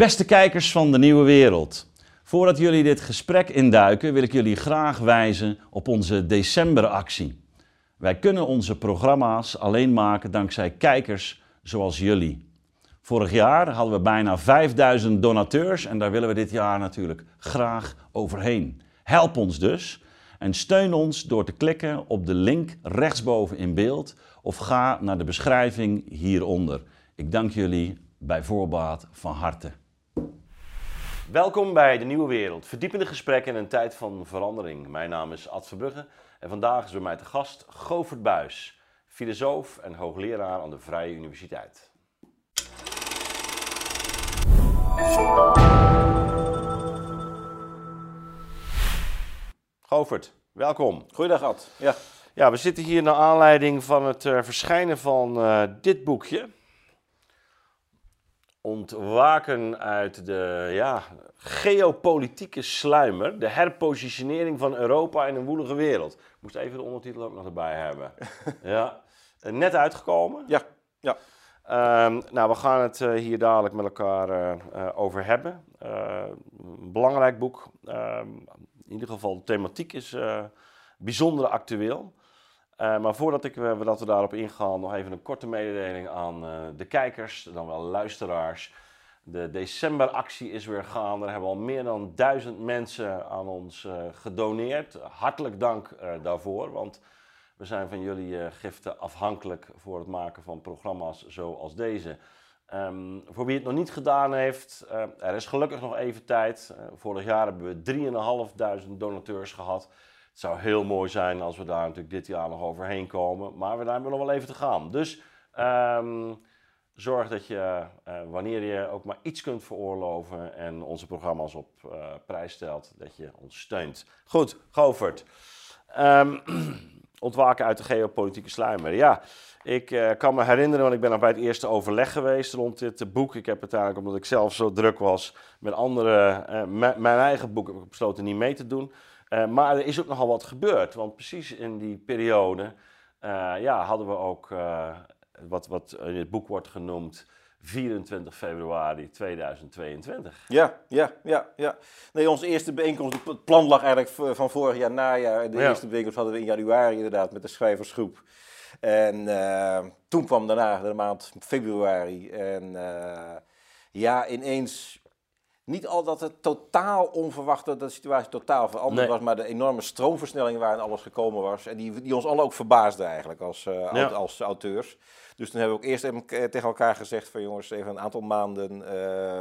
Beste kijkers van de Nieuwe Wereld. Voordat jullie dit gesprek induiken, wil ik jullie graag wijzen op onze decemberactie. Wij kunnen onze programma's alleen maken dankzij kijkers zoals jullie. Vorig jaar hadden we bijna 5000 donateurs en daar willen we dit jaar natuurlijk graag overheen. Help ons dus en steun ons door te klikken op de link rechtsboven in beeld of ga naar de beschrijving hieronder. Ik dank jullie bij voorbaat van harte. Welkom bij de Nieuwe Wereld. Verdiepende gesprekken in een tijd van verandering. Mijn naam is Ad Verbrugge en vandaag is bij mij te gast Govert Buis, filosoof en hoogleraar aan de Vrije Universiteit. Govert, welkom. Goeiedag Ad. Ja. Ja, we zitten hier naar aanleiding van het uh, verschijnen van uh, dit boekje. Ontwaken uit de ja, geopolitieke sluimer, de herpositionering van Europa in een woelige wereld. Ik moest even de ondertitel ook nog erbij hebben. ja. Net uitgekomen. Ja. ja. Um, nou, we gaan het uh, hier dadelijk met elkaar uh, over hebben. een belangrijk boek. Um, in ieder geval, de thematiek is bijzonder actueel. Uh, maar voordat ik, uh, dat we daarop ingaan, nog even een korte mededeling aan uh, de kijkers, dan wel luisteraars. De decemberactie is weer gaande. Er hebben al meer dan duizend mensen aan ons gedoneerd. Hartelijk dank daarvoor, want we zijn van jullie giften afhankelijk voor het maken van programma's zoals deze. Um, voor wie het nog niet gedaan heeft, er is gelukkig nog even tijd. vorig jaar hebben we 3.500 donateurs gehad. Zou heel mooi zijn als we daar natuurlijk dit jaar nog overheen komen. Maar we hebben nog wel even te gaan. Dus um, zorg dat je, uh, wanneer je ook maar iets kunt veroorloven en onze programma's op uh, prijs stelt, dat je ons steunt. Goed, Govert. Um, ontwaken uit de geopolitieke sluimer. Ja, ik uh, kan me herinneren, want ik ben nog bij het eerste overleg geweest rond dit boek. Ik heb uiteindelijk, omdat ik zelf zo druk was met andere, mijn eigen boek, heb ik besloten niet mee te doen. Uh, maar er is ook nogal wat gebeurd, want precies in die periode uh, ja, hadden we ook uh, wat, wat in het boek wordt genoemd 24 februari 2022. Ja, ja, ja, ja. Nee, onze eerste bijeenkomst, het plan lag eigenlijk van vorig jaar najaar. De ja. eerste bijeenkomst hadden we in januari inderdaad met de schrijversgroep. En toen kwam daarna de maand februari. En ja, ineens niet al dat het totaal onverwacht dat de situatie totaal veranderd was, maar de enorme stroomversnelling waarin alles gekomen was. En die, die ons alle ook verbaasde eigenlijk als, uh, ja. als auteurs. Dus toen hebben we ook eerst even tegen elkaar gezegd van jongens, even een aantal maanden, uh,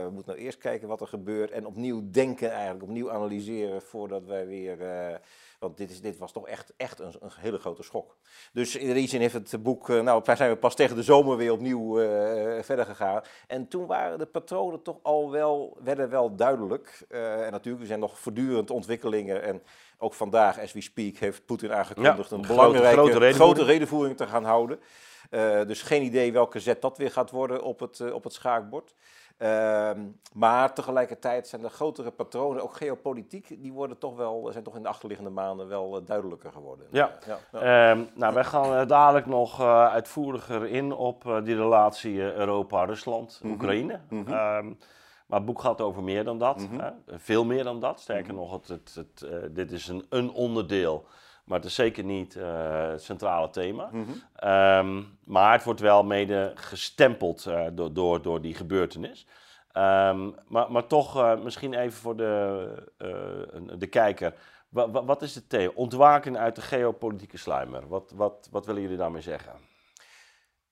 we moeten nou eerst kijken wat er gebeurt en opnieuw denken eigenlijk, opnieuw analyseren voordat wij weer... Uh, want dit, is, dit was toch echt, echt een, een hele grote schok. Dus in die zin heeft het boek, nou, wij zijn we pas tegen de zomer weer opnieuw uh, verder gegaan. En toen waren de patronen toch al wel, werden wel duidelijk. Uh, en natuurlijk, er zijn nog voortdurend ontwikkelingen. En ook vandaag, as we speak, heeft Poetin aangekondigd ja, een belangrijke grote redenvoering. grote redenvoering te gaan houden. Uh, dus geen idee welke zet dat weer gaat worden op het, uh, op het schaakbord. Uh, maar tegelijkertijd zijn de grotere patronen, ook geopolitiek, die worden toch wel, zijn toch in de achterliggende maanden wel uh, duidelijker geworden. Ja. Um, nou, wij gaan dadelijk nog uh, uitvoeriger in op die relatie Europa-Rusland, mm -hmm. Oekraïne. Mm -hmm. um, maar het boek gaat over meer dan dat, mm -hmm. veel meer dan dat. Sterker nog, het, het, het, dit is een, een onderdeel maar het is zeker niet uh, het centrale thema. Mm -hmm. um, maar het wordt wel mede gestempeld uh, door, door, door die gebeurtenis. Um, maar, maar toch, uh, misschien even voor de, de kijker. Wat, wat is het thema? Ontwaken uit de geopolitieke sluimer. Wat, wat, wat willen jullie daarmee zeggen?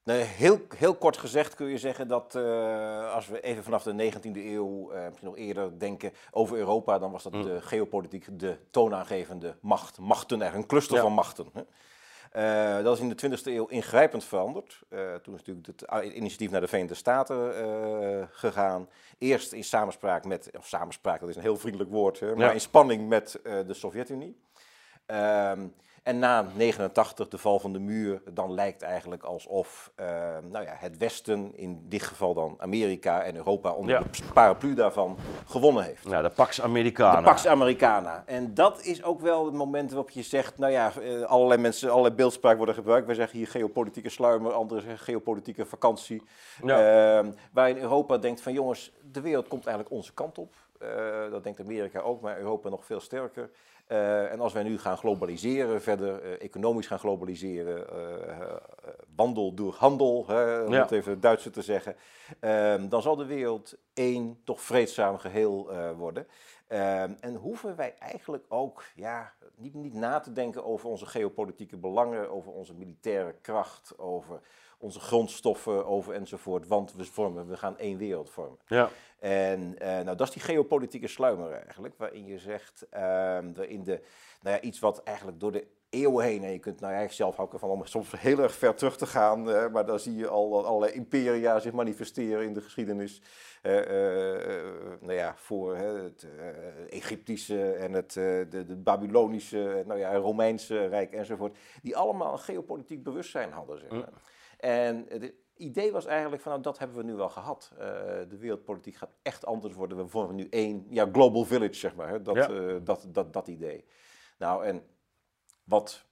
Nee, heel, heel kort gezegd kun je zeggen dat uh, als we even vanaf de 19e eeuw, uh, misschien nog eerder denken over Europa, dan was dat mm. de geopolitiek de toonaangevende macht. Machten, eigenlijk een cluster ja. van machten. Hè. Uh, dat is in de 20e eeuw ingrijpend veranderd. toen is natuurlijk het initiatief naar de Verenigde Staten gegaan. Eerst in samenspraak met, of samenspraak, dat is een heel vriendelijk woord, hè, maar ja. in spanning met de Sovjet-Unie. Ehm, En na 89, de val van de muur, dan lijkt eigenlijk alsof uh, nou ja, het Westen, in dit geval dan Amerika en Europa onder de paraplu daarvan, gewonnen heeft. Ja, de Pax Americana. De Pax Americana. En dat is ook wel het moment waarop je zegt, nou ja, uh, allerlei mensen, allerlei beeldspraak worden gebruikt. Wij zeggen hier geopolitieke sluimer, anderen zeggen geopolitieke vakantie. Ja. Uh, waarin Europa denkt van jongens, de wereld komt eigenlijk onze kant op. Uh, dat denkt Amerika ook, maar Europa nog veel sterker. Uh, en als wij nu gaan globaliseren, verder uh, economisch gaan globaliseren, wandel door handel, hè, om ja. het even Duitser te zeggen, ehm, dan zal de wereld één toch vreedzaam geheel worden. Ehm, en hoeven wij eigenlijk ook ja, niet, niet na te denken over onze geopolitieke belangen, over onze militaire kracht, over onze grondstoffen over enzovoort. Want we, vormen, we gaan één wereld vormen. Ja. En uh, nou, dat is die geopolitieke sluimer eigenlijk, waarin je zegt, uh, waarin de, nou ja, iets wat eigenlijk door de eeuwen heen, en je kunt nou eigenlijk zelf houden van om soms heel erg ver terug te gaan, uh, maar dan zie je al allerlei imperia zich manifesteren in de geschiedenis. Uh, nou ja, voor het Egyptische en het de, de, Babylonische, nou ja, Romeinse Rijk enzovoort, die allemaal een geopolitiek bewustzijn hadden. Zeg maar. En het idee was eigenlijk van, nou, dat hebben we nu wel gehad. Uh, de wereldpolitiek gaat echt anders worden. We vormen nu één, ja, global village, zeg maar. Hè? Dat, ja. uh, dat, dat, dat idee. Nou, en wat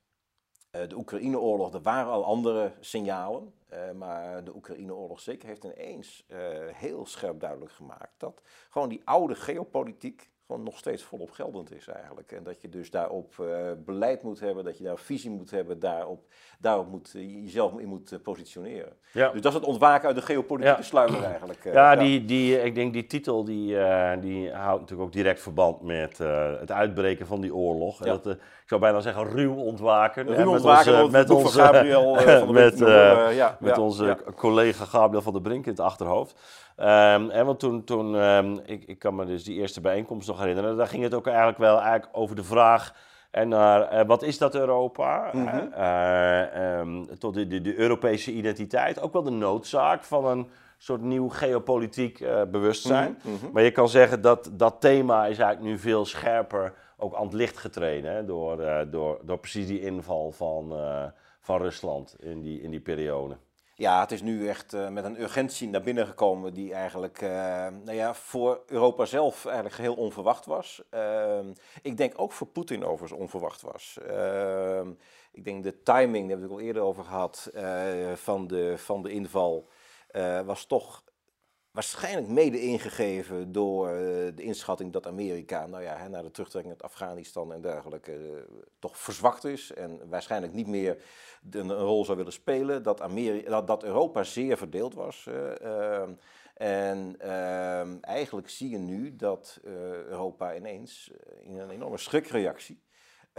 uh, de Oekraïne-oorlog, er waren al andere signalen. maar de Oekraïne-oorlog zeker heeft ineens heel scherp duidelijk gemaakt dat gewoon die oude geopolitiek gewoon nog steeds volop geldend is eigenlijk. En dat je dus daarop uh, beleid moet hebben, dat je daar visie moet hebben, daarop, daarop moet, uh, jezelf in moet uh, positioneren. Ja. Dus dat is het ontwaken uit de geopolitieke ja. sluimer eigenlijk. ja, ja, Die, die, ik denk die titel die, die houdt natuurlijk ook direct verband met het uitbreken van die oorlog. Ja. Dat, zou bijna zeggen ruw ontwaken. Ruw ontwaken met onze, Gabriel van met, ja, met onze collega Gabriel van der Brink in het achterhoofd. Um, en want toen, toen um, ik, ik kan me dus die eerste bijeenkomst nog herinneren, daar ging het ook eigenlijk wel eigenlijk over de vraag en naar uh, wat is dat Europa? Mm -hmm. uh, um, tot de, de, de, Europese identiteit, ook wel de noodzaak van een soort nieuw geopolitiek uh, bewustzijn. Mm -hmm. Maar je kan zeggen dat dat thema is eigenlijk nu veel scherper ook aan het licht getreden hè, door, door, door precies die inval van, van Rusland in die, in die periode. Ja, het is nu echt uh, met een urgentie naar binnen gekomen die eigenlijk uh, nou ja, voor Europa zelf eigenlijk geheel onverwacht was. Uh, ik denk ook voor Poetin overigens onverwacht was. Ehm, ik denk de timing, daar hebben we het al eerder over gehad, eh, van, de, van de inval was toch Waarschijnlijk mede ingegeven door uh, de inschatting dat Amerika, nou ja, na de terugtrekking uit Afghanistan en dergelijke, uh, toch verzwakt is. En waarschijnlijk niet meer een, rol zou willen spelen. Dat, Amerika, dat, dat Europa zeer verdeeld was. Uh, en ehm, eigenlijk zie je nu dat Europa ineens in een enorme schrikreactie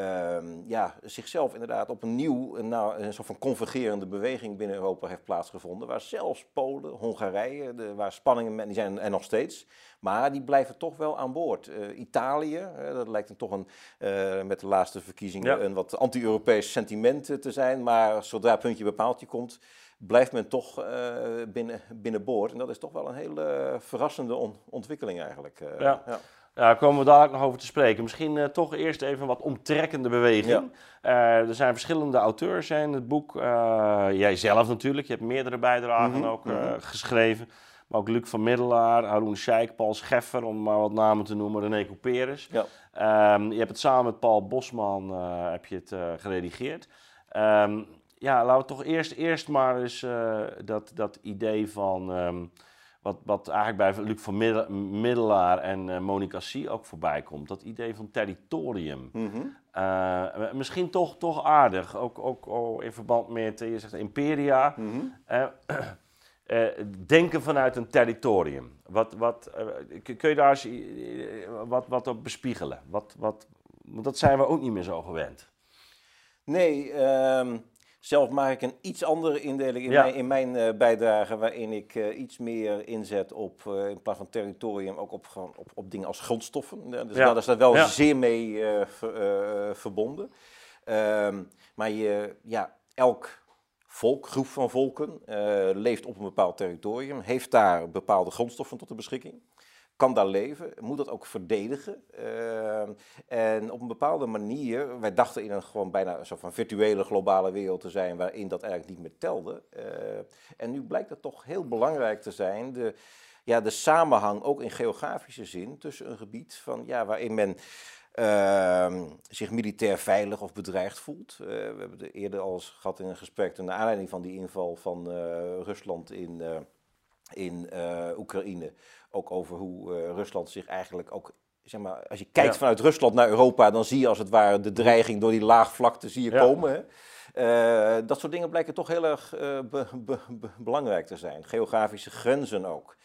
um, ja, zichzelf inderdaad op een nieuw, nou, een soort van convergerende beweging binnen Europa heeft plaatsgevonden. Waar zelfs Polen, Hongarije, de, waar spanningen, die zijn er nog steeds, maar die blijven toch wel aan boord. Uh, Italië, uh, dat lijkt dan toch een, uh, met de laatste verkiezingen ja. een wat anti-Europees sentiment te zijn. Maar zodra puntje bepaaltje komt, blijft men toch binnen, binnenboord. En dat is toch wel een hele verrassende on ontwikkeling eigenlijk. ja. ja. Daar komen we dadelijk nog over te spreken. Misschien uh, toch eerst even wat omtrekkende beweging. Ja. Uh, er zijn verschillende auteurs in het boek. Uh, jij zelf natuurlijk, je hebt meerdere bijdragen mm -hmm. ook mm -hmm. geschreven. Maar ook Luc van Middelaar, Haroun Scheik, Paul Scheffer, om maar wat namen te noemen, René Couperus. Ja. Um, je hebt het samen met Paul Bosman heb je het, geredigeerd. Um, ja, laten we toch eerst, eerst maar eens dat, dat idee van... Um, wat, wat eigenlijk bij Luc van Middelaar en uh, Monica C. ook voorbij komt. Dat idee van territorium. Mm -hmm. uh, misschien toch, toch aardig. Ook, ook oh, in verband met, je zegt imperia. Mm -hmm. uh, denken vanuit een territorium. Wat, wat, kun je daar eens wat, wat op bespiegelen? Wat, wat, dat zijn we ook niet meer zo gewend. Nee, um zelf maak ik een iets andere indeling in mijn, in mijn uh, bijdrage, waarin ik uh, iets meer inzet op, uh, in plaats van territorium, ook op, op, op dingen als grondstoffen. dus ja. daar is dat wel ja. zeer mee ver, verbonden. Ehm, maar je, ja, elk volk, groep van volken, leeft op een bepaald territorium, heeft daar bepaalde grondstoffen tot de beschikking. Kan daar leven, moet dat ook verdedigen. Ehm, en op een bepaalde manier, wij dachten in een gewoon bijna soort van virtuele globale wereld te zijn, waarin dat eigenlijk niet meer telde. Uh, en nu blijkt het toch heel belangrijk te zijn, de, ja, de samenhang ook in geografische zin tussen een gebied van, ja, waarin men uh, zich militair veilig of bedreigd voelt. Uh, we hebben het eerder al eens gehad in een gesprek naar aanleiding van die inval van uh, Rusland in, uh, in Oekraïne. Ook over hoe Rusland zich eigenlijk ook. Zeg maar, als je kijkt ja. vanuit Rusland naar Europa, dan zie je als het ware de dreiging door die laagvlakte zie je ja. komen. Hè? dat soort dingen blijken toch heel erg be, be, be, belangrijk te zijn. Geografische grenzen ook.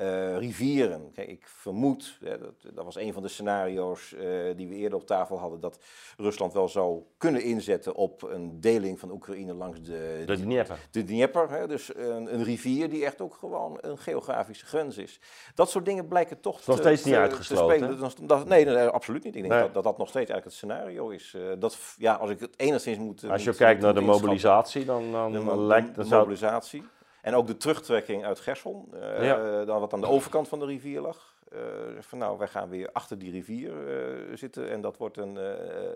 Uh, rivieren. Kijk, ik vermoed, hè, dat, dat, was een van de scenario's uh, die we eerder op tafel hadden, dat Rusland wel zou kunnen inzetten op een deling van Oekraïne langs de, de Dnieper. De Dnieper, hè, dus een, een, rivier die echt ook gewoon een geografische grens is. Dat soort dingen blijken toch te, nog steeds niet uitgesloten. Dat, dat, nee, nee, absoluut niet. Ik denk nee. dat, dat, dat nog steeds eigenlijk het scenario is. Uh, dat, ja, als ik het enigszins moet. Als je moet, kijkt naar de mobilisatie, dan, dan, de, dan lijkt de mobilisatie. En ook de terugtrekking uit Gerson, uh, ja. dan wat aan de overkant van de rivier lag. Uh, van nou, wij gaan weer achter die rivier uh, zitten en dat wordt een,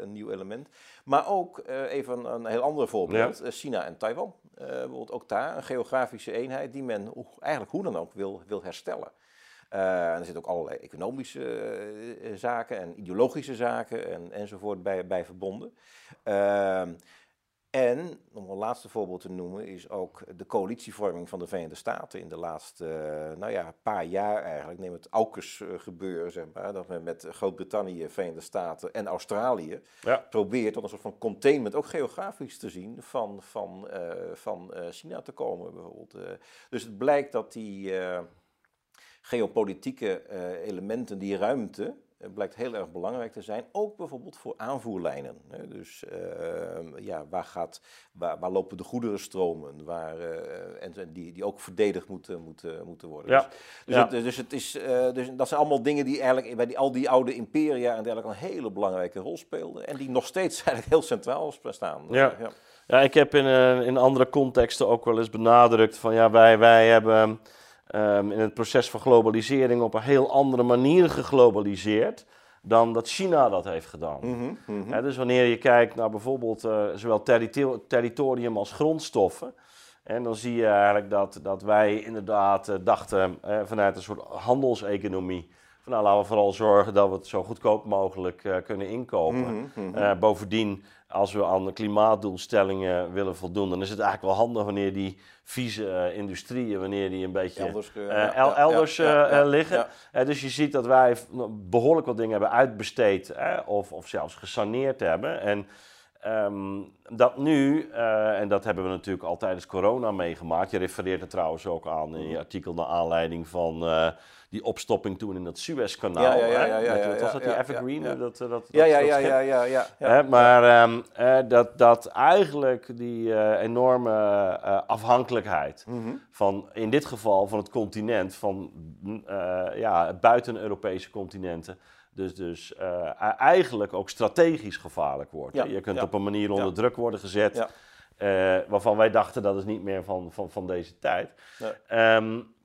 een nieuw element. Maar ook even een, een, heel ander voorbeeld, ja. China en Taiwan. bijvoorbeeld ook daar een geografische eenheid die men eigenlijk hoe dan ook wil, wil herstellen. en er zitten ook allerlei economische zaken en ideologische zaken en, enzovoort bij, bij verbonden. En, om een laatste voorbeeld te noemen, is ook de coalitievorming van de Verenigde Staten in de laatste uh, nou ja, paar jaar eigenlijk. Neem het AUKUS uh, gebeuren, zeg maar, dat men met Groot-Brittannië, Verenigde Staten en Australië ja. probeert tot een soort van containment, ook geografisch te zien, van, van, uh, van China te komen bijvoorbeeld. dus het blijkt dat die geopolitieke elementen, die ruimte, blijkt heel erg belangrijk te zijn, ook bijvoorbeeld voor aanvoerlijnen. Dus uh, ja, waar, gaat, waar, waar, lopen de goederenstromen waar, uh, en die, die ook verdedigd moeten, moeten, moeten worden. Ja. Dus, dus, ja. Het, dus, het is, uh, dus dat zijn allemaal dingen die eigenlijk bij die, al die oude imperia en dergelijke een hele belangrijke rol speelden. En die nog steeds eigenlijk heel centraal staan. Ja. ja. Ja, ik heb in, in andere contexten ook wel eens benadrukt van ja, wij, wij hebben um, in het proces van globalisering op een heel andere manier geglobaliseerd dan dat China dat heeft gedaan. Mm -hmm, He, dus wanneer je kijkt naar bijvoorbeeld uh, zowel territor territorium als grondstoffen, en dan zie je eigenlijk dat, dat wij inderdaad uh, dachten uh, vanuit een soort handelseconomie. Van nou, laten we vooral zorgen dat we het zo goedkoop mogelijk kunnen inkopen. Mm -hmm. bovendien als we aan de klimaatdoelstellingen willen voldoen, dan is het eigenlijk wel handig wanneer die vieze uh, industrieën, wanneer die een beetje elders, el elders ja, liggen. dus je ziet dat wij behoorlijk wat dingen hebben uitbesteed of, of zelfs gesaneerd hebben. En um, dat nu, en dat hebben we natuurlijk al tijdens corona meegemaakt. Je refereert er trouwens ook aan in je artikel naar aanleiding van die opstopping toen in dat Suezkanaal. Ja, ja, ja. ja, ja, was dat die Evergreen? Ja, Dat, dat, ja, ja, ja, ja, ja. Maar um, uh, dat, dat eigenlijk die uh, enorme afhankelijkheid mm -hmm. van, in dit geval van het continent, van ja, buiten-Europese continenten, dus, dus eigenlijk ook strategisch gevaarlijk wordt. Ja, je kunt op een manier onder druk worden gezet. Waarvan wij dachten dat is niet meer van, van, van deze tijd. Nee. Um,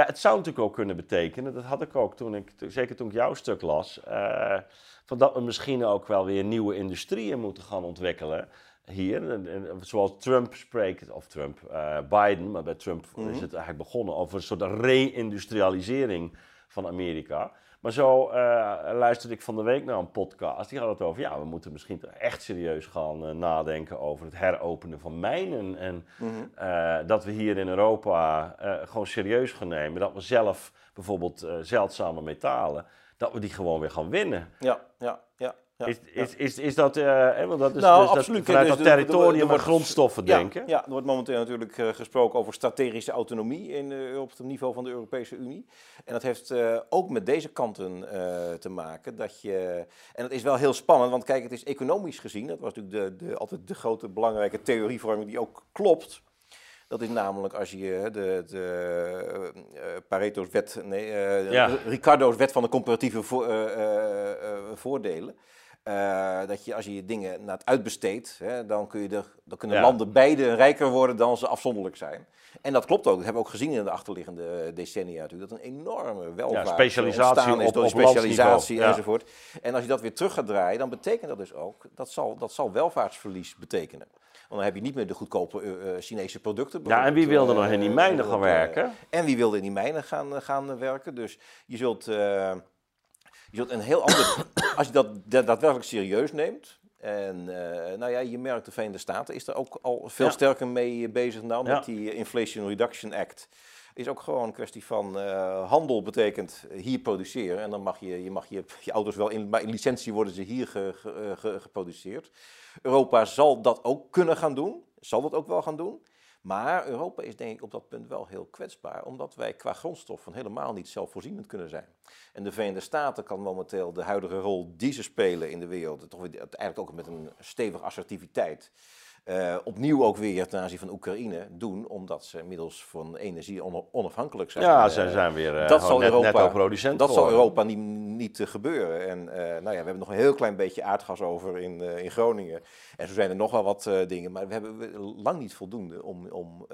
ja, het zou natuurlijk ook kunnen betekenen, dat had ik ook toen ik, zeker toen ik jouw stuk las, uh, van dat we misschien ook wel weer nieuwe industrieën moeten gaan ontwikkelen hier. En, en, zoals Trump spreekt, of Trump, uh, Biden, maar bij Trump mm -hmm. is het eigenlijk begonnen over een soort re-industrialisering van Amerika. Maar zo uh, luisterde ik van de week naar een podcast. Die had het over, ja, we moeten misschien echt serieus gaan uh, nadenken over het heropenen van mijnen. En mm-hmm. uh, dat we hier in Europa gewoon serieus gaan nemen. Dat we zelf bijvoorbeeld zeldzame metalen, dat we die gewoon weer gaan winnen. Ja, ja, ja. Ja, is, is, is, is, dat, uh, want dat is nou, dus absoluut. Dat, vanuit dus dat territorium en grondstoffen ja, denken? Ja, er wordt momenteel natuurlijk uh, gesproken over strategische autonomie in, uh, op het niveau van de Europese Unie. En dat heeft ook met deze kanten te maken. Dat je, en dat is wel heel spannend, want kijk, het is economisch gezien, dat was natuurlijk de, de, altijd de grote belangrijke theorievorming die ook klopt. Dat is namelijk als je de, de uh, Pareto's wet, nee, uh, ja. Ricardo's wet van de comparatieve vo uh, voordelen. Uh, dat je als je je dingen naar het uitbesteedt, hè, dan, kun je er, dan kunnen landen beide rijker worden dan ze afzonderlijk zijn. En dat klopt ook. Dat hebben we ook gezien in de achterliggende decennia natuurlijk. Dat een enorme welvaart ja, specialisatie is op, door specialisatie enzovoort. En als je dat weer terug gaat draaien, dan betekent dat dus ook, dat zal, dat zal welvaartsverlies betekenen. Want dan heb je niet meer de goedkope uh, Chinese producten. Ja, en wie wilde nog in die mijnen gaan werken? en wie wilde in die mijnen gaan, gaan werken. Dus je zult, je zult een heel ander... als je dat daadwerkelijk serieus neemt, en uh, nou ja, je merkt de Verenigde Staten is er ook al veel sterker mee bezig nou met die Inflation Reduction Act. Is ook gewoon een kwestie van uh, handel betekent hier produceren. En dan mag je, je, mag je, je auto's wel in, maar in licentie worden ze hier ge, ge, geproduceerd. Europa zal dat ook kunnen gaan doen, zal dat ook wel gaan doen. Maar Europa is denk ik op dat punt wel heel kwetsbaar, omdat wij qua grondstoffen helemaal niet zelfvoorzienend kunnen zijn. En de Verenigde Staten kan momenteel de huidige rol die ze spelen in de wereld, toch eigenlijk ook met een stevige assertiviteit, uh, opnieuw ook weer ten aanzien van Oekraïne doen, omdat ze inmiddels van energie onafhankelijk zijn. Ja, ze zijn weer uh, dat zal net, Europa, producent Dat zal Europa niet, niet gebeuren. En nou ja, we hebben nog een heel klein beetje aardgas over in, in Groningen. En zo zijn er nog wel wat dingen, maar we hebben lang niet voldoende om, om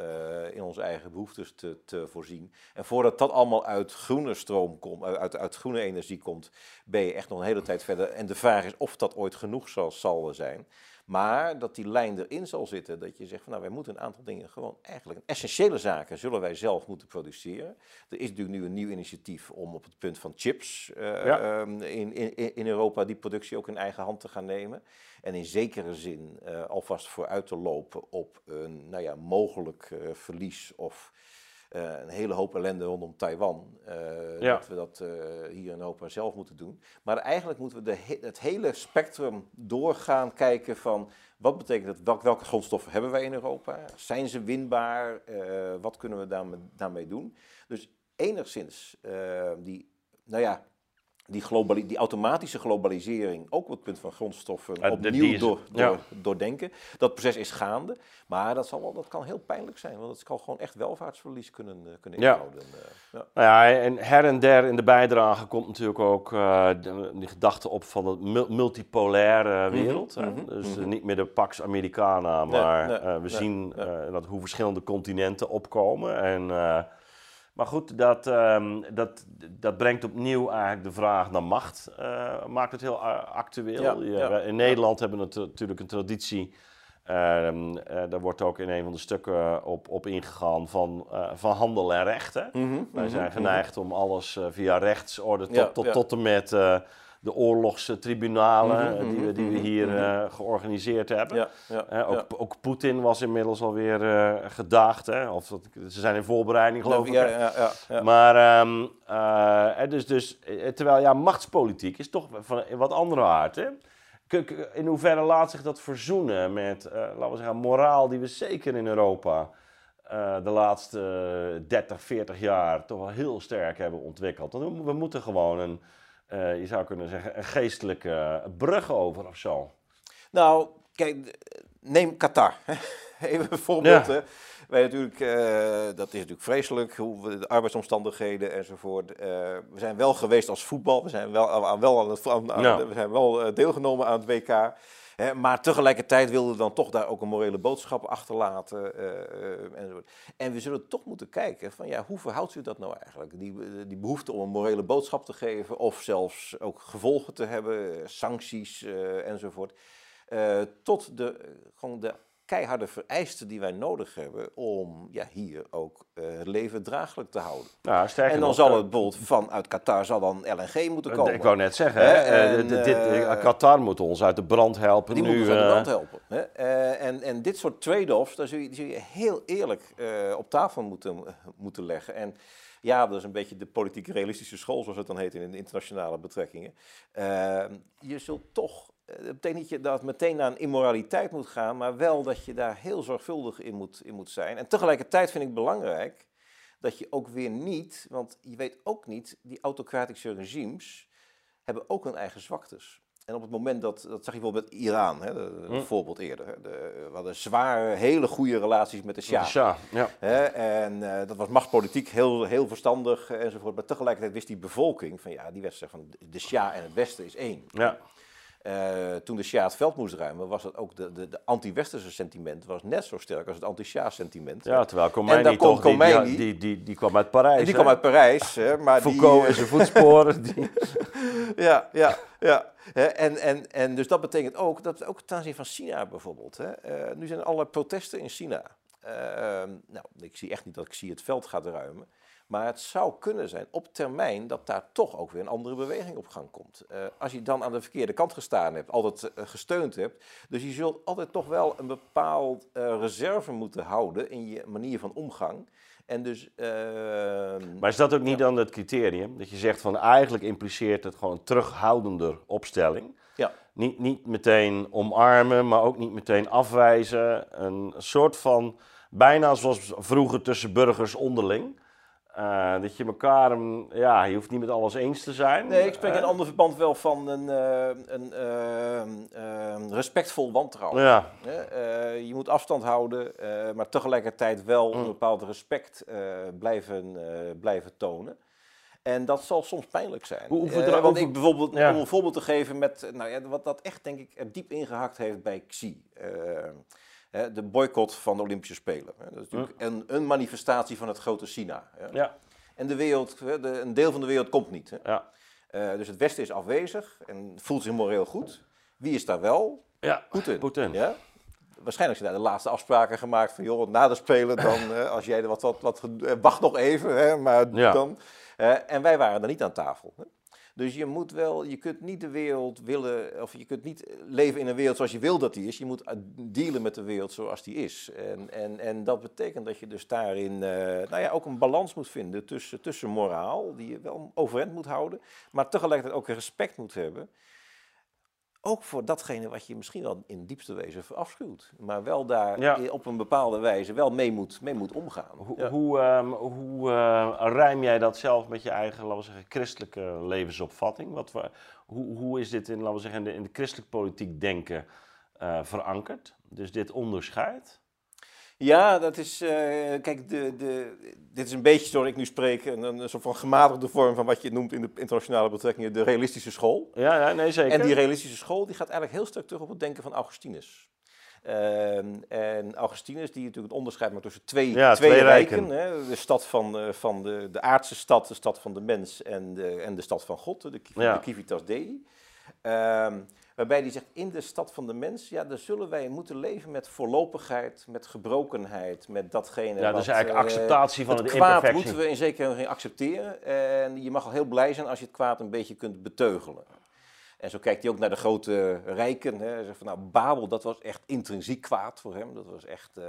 in onze eigen behoeftes te, te voorzien. En voordat dat allemaal uit groene stroom komt, uit, uit groene energie komt, ben je echt nog een hele tijd verder. En de vraag is of dat ooit genoeg zal, zal zijn. Maar dat die lijn erin zal zitten, dat je zegt van nou, wij moeten een aantal dingen gewoon eigenlijk, essentiële zaken zullen wij zelf moeten produceren. Er is natuurlijk nu een nieuw initiatief om op het punt van chips uh, um, in, in, in Europa die productie ook in eigen hand te gaan nemen. En in zekere zin uh, alvast vooruit te lopen op een nou ja, mogelijk uh, verlies of een hele hoop ellende rondom Taiwan. Uh, Dat we dat uh, hier in Europa zelf moeten doen. Maar eigenlijk moeten we de het hele spectrum doorgaan kijken van wat betekent het, welke, welke grondstoffen hebben wij in Europa? Zijn ze winbaar? wat kunnen we daarmee, daarmee doen? Dus enigszins die, nou ja, die, die automatische globalisering, ook op het punt van grondstoffen, opnieuw door, door, doordenken. Dat proces is gaande, maar dat, zal wel, dat kan heel pijnlijk zijn, want het kan gewoon echt welvaartsverlies kunnen, uh, kunnen inhouden. Uh, ja. Nou ja, en her en der in de bijdrage komt natuurlijk ook uh, die gedachte op van de multipolaire mhm, wereld. Mm -hmm, dus mm-hmm. niet meer de Pax Americana, maar nee, nee, we zien dat hoe verschillende continenten opkomen. En maar goed, dat, um, dat, dat brengt opnieuw eigenlijk de vraag naar macht. Uh, maakt het heel actueel. Ja, In Nederland hebben we natuurlijk een traditie. Um, uh, daar wordt ook in een van de stukken op, op ingegaan van, uh, van handel en rechten. Mm -hmm, Wij zijn mhm, geneigd om alles via rechtsorde tot, tot, tot en met de oorlogstribunalen mm die, we, die we mhm, hier uh, georganiseerd hebben. Ja, ja, ook, ook Poetin was inmiddels alweer uh, gedaagd. Hè? Of dat, ze zijn in voorbereiding, geloof ik. Ja, ja, Maar um, uh, dus, dus, terwijl ja, machtspolitiek is toch van wat andere aard. Hè? In hoeverre laat zich dat verzoenen met, laten we zeggen, moraal die we zeker in Europa de laatste 30, 40 jaar toch wel heel sterk hebben ontwikkeld. We moeten gewoon een uh, je zou kunnen zeggen, een geestelijke brug over of zo. Nou, kijk, neem Qatar. Even een voorbeeld. Ja. Wij natuurlijk, uh, dat is natuurlijk vreselijk, hoe de arbeidsomstandigheden enzovoort. Uh, we zijn wel geweest als voetbal, we zijn wel, aan, wel, aan het, aan, ja. we zijn wel deelgenomen aan het WK maar tegelijkertijd wilden we dan toch daar ook een morele boodschap achterlaten. Uh, En we zullen toch moeten kijken van ja, hoe verhoudt u dat nou eigenlijk? Die, eh, die behoefte om een morele boodschap te geven of zelfs ook gevolgen te hebben, sancties enzovoort. tot de, gewoon de keiharde vereisten die wij nodig hebben om ja, hier ook uh, het leven draaglijk te houden. Nou, en dan zal het bijvoorbeeld vanuit Qatar zal dan LNG moeten komen. Ik wou net zeggen, hè? En, dit, uh, Qatar moet ons uit de brand helpen. Die nu, moet ons uit de brand helpen. Hè? en, en dit soort trade-offs, daar zul je, zul je heel eerlijk op tafel moeten, moeten leggen. En ja, dat is een beetje de politiek realistische school, zoals het dan heet in de internationale betrekkingen. je zult toch dat betekent niet dat het meteen naar een immoraliteit moet gaan, maar wel dat je daar heel zorgvuldig in moet, in moet zijn. En tegelijkertijd vind ik belangrijk dat je ook weer niet, want je weet ook niet, die autocratische regimes hebben ook hun eigen zwaktes. En op het moment dat, dat zag je bijvoorbeeld met Iran, hè, hm. voorbeeld eerder. De, we hadden zware, hele goede relaties met de Shah. De Shah ja. Hè, en uh, dat was machtspolitiek heel, heel verstandig enzovoort. Maar tegelijkertijd wist die bevolking van ja, die wedstrijd van de Shah en het Westen is één. Ja. Uh, toen de Sjaat het veld moest ruimen, was dat ook de, de, de anti-westerse sentiment was net zo sterk als het anti-Sjaat sentiment. Ja, terwijl Khomeini toch, die, die, die, die, die, kwam uit Parijs. Die kwam uit Parijs. Hè, maar Foucault die, en zijn voetsporen. die... ja, ja, ja. En, en, en dus dat betekent ook, dat ook ten aanzien van China bijvoorbeeld. Hè. Uh, nu zijn er allerlei protesten in China. Uh, nou, ik zie echt niet dat ik zie het veld gaat ruimen. Maar het zou kunnen zijn op termijn dat daar toch ook weer een andere beweging op gang komt. Uh, als je dan aan de verkeerde kant gestaan hebt, altijd uh, gesteund hebt. Dus je zult altijd toch wel een bepaald uh, reserve moeten houden in je manier van omgang. En dus, ehm, maar is dat ook niet ja. dan het criterium? Dat je zegt van eigenlijk impliceert het gewoon een terughoudender opstelling. Ja. Niet, niet meteen omarmen, maar ook niet meteen afwijzen. Een soort van, bijna zoals vroeger tussen burgers onderling. Uh, dat je elkaar, ja, je hoeft niet met alles eens te zijn. Nee, ik spreek in een ander verband wel van een, uh, een uh, respectvol wantrouwen. Ja. je moet afstand houden, maar tegelijkertijd wel een bepaald respect blijven, blijven tonen. En dat zal soms pijnlijk zijn. Hoe, uh, want ik bijvoorbeeld, ja. om een voorbeeld te geven met, nou ja, wat dat echt denk ik er diep ingehakt heeft bij Xi de boycott van de Olympische Spelen. Dat is natuurlijk een, een, manifestatie van het grote China. Ja. En de wereld, de, een deel van de wereld komt niet. Ja. Uh, dus het Westen is afwezig en voelt zich moreel goed. Wie is daar wel? Ja, Poetin. Poetin. Ja? Waarschijnlijk zijn daar de laatste afspraken gemaakt van, joh, na de Spelen dan, uh, als jij er wat, wat, wat, wacht nog even, hè, maar ja. dan... Uh, en wij waren er niet aan tafel. Hè? Dus je moet wel, je kunt niet de wereld willen, of je kunt niet leven in een wereld zoals je wil dat die is. Je moet dealen met de wereld zoals die is. En, en, en dat betekent dat je dus daarin uh, nou ja, ook een balans moet vinden tussen, tussen moraal, die je wel overeind moet houden, maar tegelijkertijd ook respect moet hebben. Ook voor datgene wat je misschien wel in diepste wezen afschuwt. Maar wel daar ja. op een bepaalde wijze wel mee moet, mee moet omgaan. Hoe, ja. hoe, um, hoe uh, rijm jij dat zelf met je eigen, laten we zeggen, christelijke levensopvatting? Wat, hoe, hoe is dit in, laten we zeggen, in de, in de christelijke politiek denken uh, verankerd? Dus dit onderscheid? Ja, dat is. Uh, kijk, de, de, dit is een beetje zoals ik nu spreek. Een, een soort van gematigde vorm van wat je noemt in de internationale betrekkingen de realistische school. Ja, ja nee, zeker. En die realistische school die gaat eigenlijk heel sterk terug op het denken van Augustinus. Uh, en Augustinus, die natuurlijk het onderscheid maakt tussen twee, ja, twee, twee rijken. Hè, de stad van, uh, van de, de aardse stad, de stad van de mens en de, en de stad van God, de, de, ja. de Civitas Dei. Uh, Waarbij hij zegt, in de stad van de mens, ja, daar zullen wij moeten leven met voorlopigheid, met gebrokenheid, met datgene Ja, wat, dus eigenlijk acceptatie van het de kwaad moeten we in zekere zin accepteren. En je mag al heel blij zijn als je het kwaad een beetje kunt beteugelen. En zo kijkt hij ook naar de grote rijken. Hè. Hij zegt van, nou, Babel, dat was echt intrinsiek kwaad voor hem. Dat was echt, uh...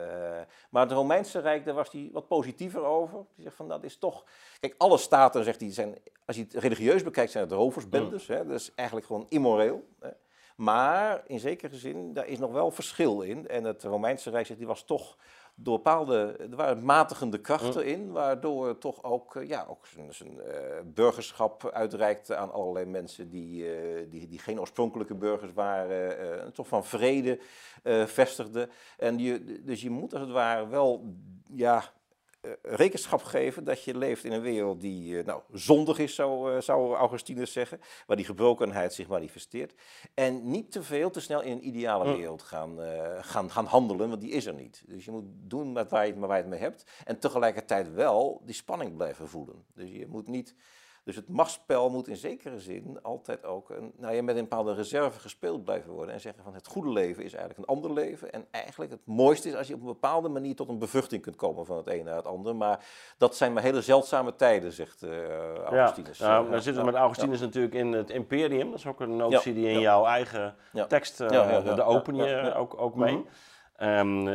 Maar het Romeinse Rijk, daar was hij wat positiever over. Hij zegt van, dat is toch... Kijk, alle staten, zegt hij, zijn, als je het religieus bekijkt, zijn het roversbendes. Mm. Hè. Dat is eigenlijk gewoon immoreel. Hè. Maar in zekere zin, daar is nog wel verschil in. En het Romeinse Rijk die was toch door bepaalde, er waren matigende krachten in, waardoor toch ook, uh, ja, ook zijn, zijn uh, burgerschap uitreikte aan allerlei mensen die, uh, die, die geen oorspronkelijke burgers waren, een toch van vrede vestigden. En je, dus je moet als het ware wel, ja, rekenschap geven dat je leeft in een wereld die nou, zondig is, zou, zou Augustinus zeggen, waar die gebrokenheid zich manifesteert. En niet te veel te snel in een ideale wereld gaan, gaan, gaan handelen, want die is er niet. Dus je moet doen met waar je, met waar je het mee hebt en tegelijkertijd wel die spanning blijven voelen. Dus je moet niet... Dus het machtsspel moet in zekere zin altijd ook een, nou ja, met een bepaalde reserve gespeeld blijven worden. En zeggen van het goede leven is eigenlijk een ander leven. En eigenlijk het mooiste is als je op een bepaalde manier tot een bevruchting kunt komen van het een naar het ander. Maar dat zijn maar hele zeldzame tijden, zegt uh, Augustinus. Ja, nou, zitten we met Augustinus ja. natuurlijk in het imperium. Dat is ook een notie die in jouw eigen tekst, uh, de open je ook, ook mee. Mm -hmm. Um,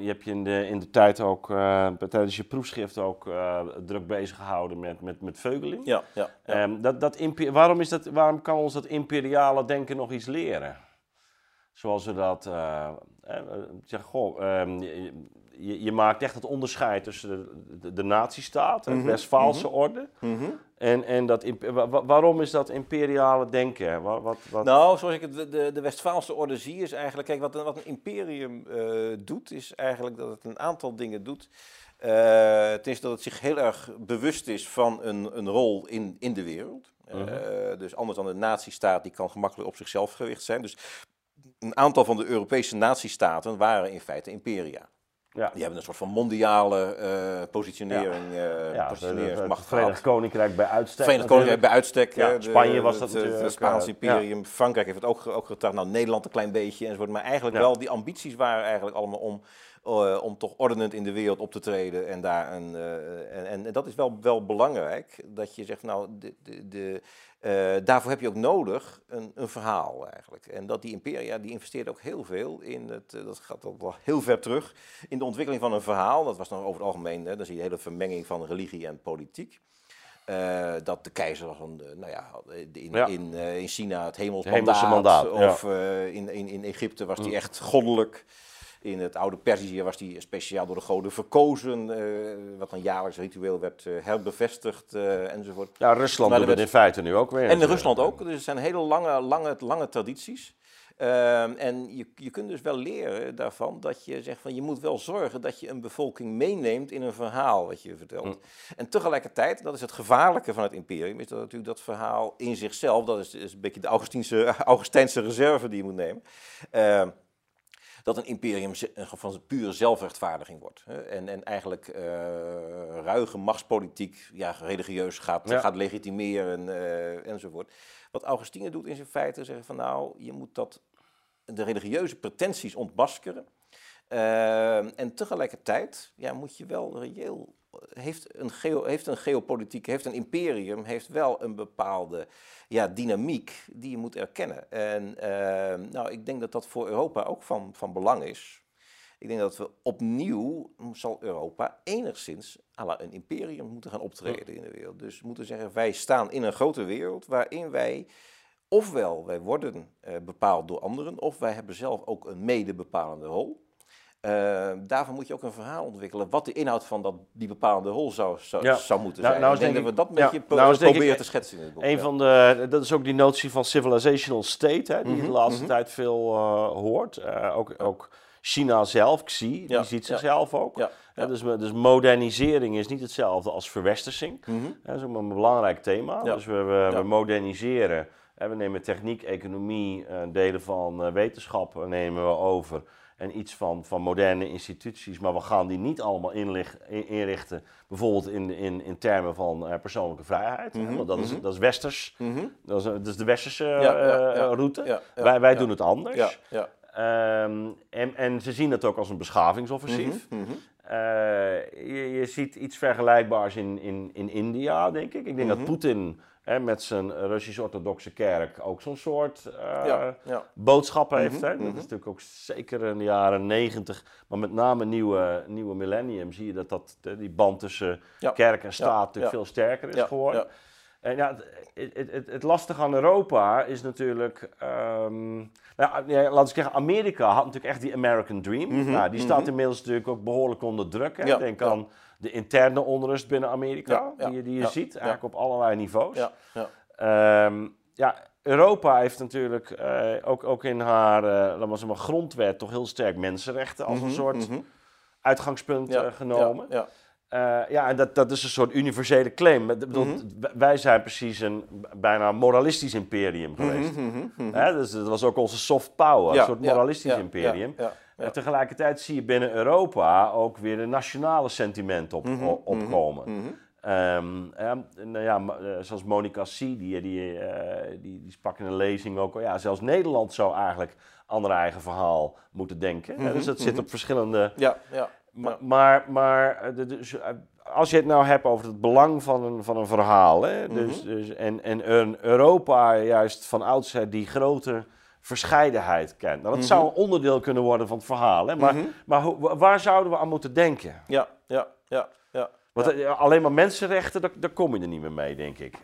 je hebt je in de, in de tijd ook, uh, tijdens je proefschrift ook uh, druk bezig gehouden met, met, met Veugeling. Ja, ja, ja. Um, dat, dat waarom, is dat, waarom kan ons dat imperiale denken nog iets leren? Zoals we dat uh, zeggen, goh, um, je, je, maakt echt het onderscheid tussen de, de, de nazistaat, de mm -hmm. Westfaalse mm -hmm. orde. Mm -hmm. En, en dat, waarom is dat imperiale denken? Wat, wat, wat... Nou, zoals ik het, de, de Westfaalse orde zie, is eigenlijk, kijk, wat, wat een imperium uh, doet, is eigenlijk dat het een aantal dingen doet. Uh, ten eerste dat het zich heel erg bewust is van een, een rol in, in de wereld. Uh, dus anders dan de nazistaat, die kan gemakkelijk op zichzelf gericht zijn. Dus een aantal van de Europese nazistaten waren in feite imperia. Ja. Die hebben een soort van mondiale uh, positionering, uh, ja, positioneringsmacht Verenigd Koninkrijk bij uitstek. Verenigd Koninkrijk bij uitstek. Ja, Spanje was dat natuurlijk. Het Spaanse imperium. Frankrijk heeft het ook, ook getracht. Nou, Nederland een klein beetje enzovoort. Maar eigenlijk wel, die ambities waren eigenlijk allemaal om uh, om toch ordenend in de wereld op te treden. En, daar een, uh, en, en, dat is wel, wel belangrijk, dat je zegt, nou, de, de, de, uh, daarvoor heb je ook nodig een, een, verhaal eigenlijk. En dat die imperia, die investeert ook heel veel in, het, dat gaat al wel heel ver terug, in de ontwikkeling van een verhaal. Dat was dan over het algemeen, hè, dan zie je de hele vermenging van religie en politiek. Uh, dat de keizer was een, nou ja, in, ja. in, in China het hemelsmandaat. mandaat. Of ja. uh, in, in, in Egypte was die mm. echt goddelijk. In het oude Perzië was hij speciaal door de goden verkozen, uh, wat een jaarlijks ritueel werd uh, herbevestigd uh, enzovoort. Ja, Rusland doet het in feite nu ook weer. En in Rusland ook, dus het zijn hele lange, lange, lange tradities. Uh, en je, je kunt dus wel leren daarvan dat je zegt van je moet wel zorgen dat je een bevolking meeneemt in een verhaal wat je vertelt. Mm. En tegelijkertijd, dat is het gevaarlijke van het imperium, is dat natuurlijk dat verhaal in zichzelf, dat is, is een beetje de Augustijnse, Augustijnse reserve die je moet nemen. Uh, dat een imperium van pure zelfrechtvaardiging wordt. En, en eigenlijk uh, ruige machtspolitiek, ja, religieus gaat, gaat legitimeren uh, enzovoort. Wat Augustine doet is in feite zeggen van nou, je moet dat, de religieuze pretenties ontmaskeren. Uh, en tegelijkertijd ja, moet je wel reëel heeft een, heeft een geopolitiek, heeft een imperium, heeft wel een bepaalde ja, dynamiek die je moet erkennen. En uh, nou, ik denk dat dat voor Europa ook van, van belang is. Ik denk dat we opnieuw, zal Europa enigszins à la een imperium moeten gaan optreden in de wereld. Dus moeten zeggen, wij staan in een grote wereld waarin wij ofwel wij worden uh, bepaald door anderen, of wij hebben zelf ook een mede bepalende rol. Uh, daarvoor moet je ook een verhaal ontwikkelen. Wat de inhoud van dat, die bepaalde rol zou, zou, ja. zou moeten nou, zijn. Nou, ik denk, dat we dat ja, nou, proberen te schetsen in het boek. Een van de, dat is ook die notie van civilizational state, hè, die mm -hmm, de laatste mm -hmm. tijd veel uh, hoort. Uh, ook, ook China zelf, Xi, die ziet zichzelf ook. Ja, dus, dus, modernisering is niet hetzelfde als verwestersing. Mm -hmm. Dat is ook een belangrijk thema. Dus we, we, we moderniseren. We nemen techniek, economie, delen van wetenschap nemen we over en iets van, van moderne instituties, maar we gaan die niet allemaal inrichten, bijvoorbeeld in, in, in termen van uh, persoonlijke vrijheid. Mm -hmm. Want dat is, mhm. dat is westers, mm -hmm. dat, is, dat is de westerse ja, ja, ja, uh, route. wij wij doen het anders. Um, en, en ze zien het ook als een beschavingsoffensief. -hmm. uh, je, je ziet iets vergelijkbaars in, in, in India, denk ik. Ik denk dat mhm. Met zijn Russisch-orthodoxe kerk ook zo'n soort uh, ja, ja. boodschap heeft. hè? Dat is mhm. natuurlijk ook zeker in de jaren negentig, maar met name nieuwe, nieuwe millennium zie je dat, dat die band tussen kerk en staat natuurlijk veel sterker is geworden. En ja, het, het, het, het, lastige aan Europa is natuurlijk. Um, nou, ja, laten we zeggen, Amerika had natuurlijk echt die American Dream. Mm nou, die staat mhm. inmiddels natuurlijk ook behoorlijk onder druk. Hè? Denk aan de interne onrust binnen Amerika, die, die je ziet, eigenlijk op allerlei niveaus. Ja, ja. Um, ja Europa heeft natuurlijk uh, ook, ook in haar uh, laten we zeggen, grondwet toch heel sterk mensenrechten als een mhm, soort mm -hmm. uitgangspunt uh, genomen. Ja, uh, ja, en dat, dat is een soort universele claim. Mm -hmm. Wij zijn precies een bijna moralistisch imperium geweest. -hmm. dus dat was ook onze soft power, ja, een soort moralistisch ja, imperium. En tegelijkertijd zie je binnen Europa ook weer een nationale sentiment op, mhm, opkomen. Mm um, nou ja, eh, zoals Monica C, die, die, die, uh, die, die sprak in een lezing ook. Ja, zelfs Nederland zou eigenlijk aan haar eigen verhaal moeten denken. Dus dat zit mhm. op verschillende. Ja, ja, maar, maar, maar eh, dus, als je het nou hebt over het belang van een, van een verhaal. Hè, dus, mhm. dus, en, en Europa juist van oudsher die grote verscheidenheid kent. Nou, dat zou een onderdeel kunnen worden van het verhaal. Hè? Maar, maar waar zouden we aan moeten denken? Ja, ja, ja. ja. Want eh, alleen maar mensenrechten, daar, daar, kom je er niet meer mee, denk ik.